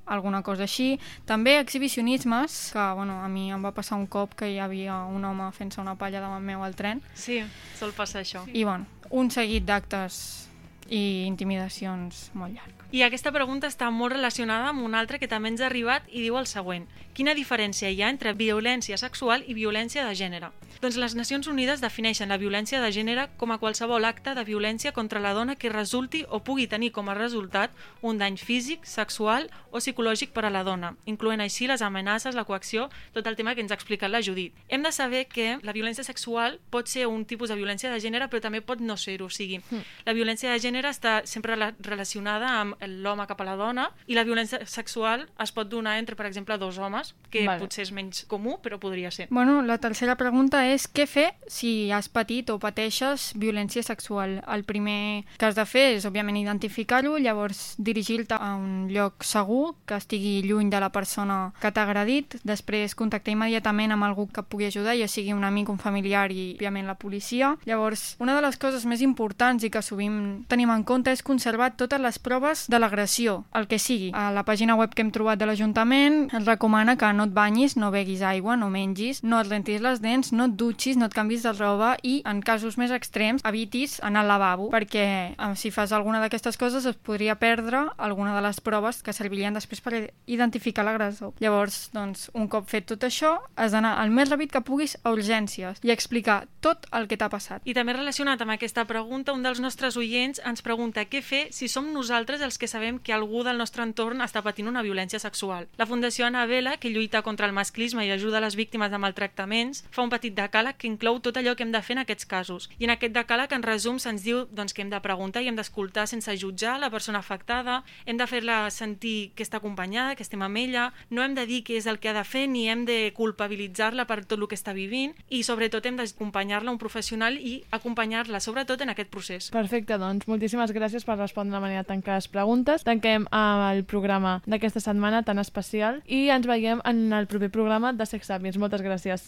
[SPEAKER 12] alguna cosa així. També exhibicionismes, que bueno, a mi em va passar un cop que hi havia un home fent-se una palla davant meu al tren.
[SPEAKER 13] Sí, sol passar això.
[SPEAKER 12] I bueno, un seguit d'actes i intimidacions molt llarg.
[SPEAKER 13] I aquesta pregunta està molt relacionada amb una altra que també ens ha arribat i diu el següent. Quina diferència hi ha entre violència sexual i violència de gènere? Doncs les Nacions Unides defineixen la violència de gènere com a qualsevol acte de violència contra la dona que resulti o pugui tenir com a resultat un dany físic, sexual o psicològic per a la dona, incloent així les amenaces, la coacció, tot el tema que ens ha explicat la Judit. Hem de saber que la violència sexual pot ser un tipus de violència de gènere, però també pot no ser-ho. O sigui, la violència de gènere està sempre rela- relacionada amb l'home cap a la dona i la violència sexual es pot donar entre, per exemple, dos homes, que
[SPEAKER 12] Vale.
[SPEAKER 13] potser és menys comú, però podria ser.
[SPEAKER 12] Bueno, la tercera pregunta és què fer si has patit o pateixes violència sexual. El primer que has de fer és, òbviament, identificar-ho, llavors dirigir-te a un lloc segur, que estigui lluny de la persona que t'ha agredit, després contactar immediatament amb algú que pugui ajudar, ja sigui un amic, un familiar i, òbviament, la policia. Llavors, una de les coses més importants i que sovint tenim en compte és conservar totes les proves de l'agressió, el que sigui. A la pàgina web que hem trobat de l'Ajuntament ens recomana que no et banyis, no beguis aigua, no mengis, no et rentis les dents, no et dutxis, no et canvis de roba i, en casos més extrems, evitis anar al lavabo, perquè eh, si fas alguna d'aquestes coses es podria perdre alguna de les proves que servirien després per identificar l'agressor. Llavors, doncs, un cop fet tot això, has d'anar el més ràpid que puguis a urgències i explicar tot el que t'ha passat.
[SPEAKER 13] I també relacionat amb aquesta pregunta, un dels nostres oients ens pregunta què fer si som nosaltres els que sabem que algú del nostre entorn està patint una violència sexual. La Fundació Anabela, que lluita contra el masclisme i ajuda les víctimes de maltractaments, fa un petit decàleg que inclou tot allò que hem de fer en aquests casos. I en aquest decàleg, en resum, se'ns diu doncs, que hem de preguntar i hem d'escoltar sense jutjar la persona afectada, hem de fer-la sentir que està acompanyada, que estem amb ella, no hem de dir què és el que ha de fer ni hem de culpabilitzar-la per tot el que està vivint i sobretot hem d'acompanyar-la a un professional i acompanyar-la sobretot en aquest procés.
[SPEAKER 2] Perfecte, doncs, moltíssimes moltíssimes gràcies per respondre de manera tan les preguntes. Tanquem amb el programa d'aquesta setmana tan especial i ens veiem en el proper programa de Sex Sapiens. Moltes gràcies.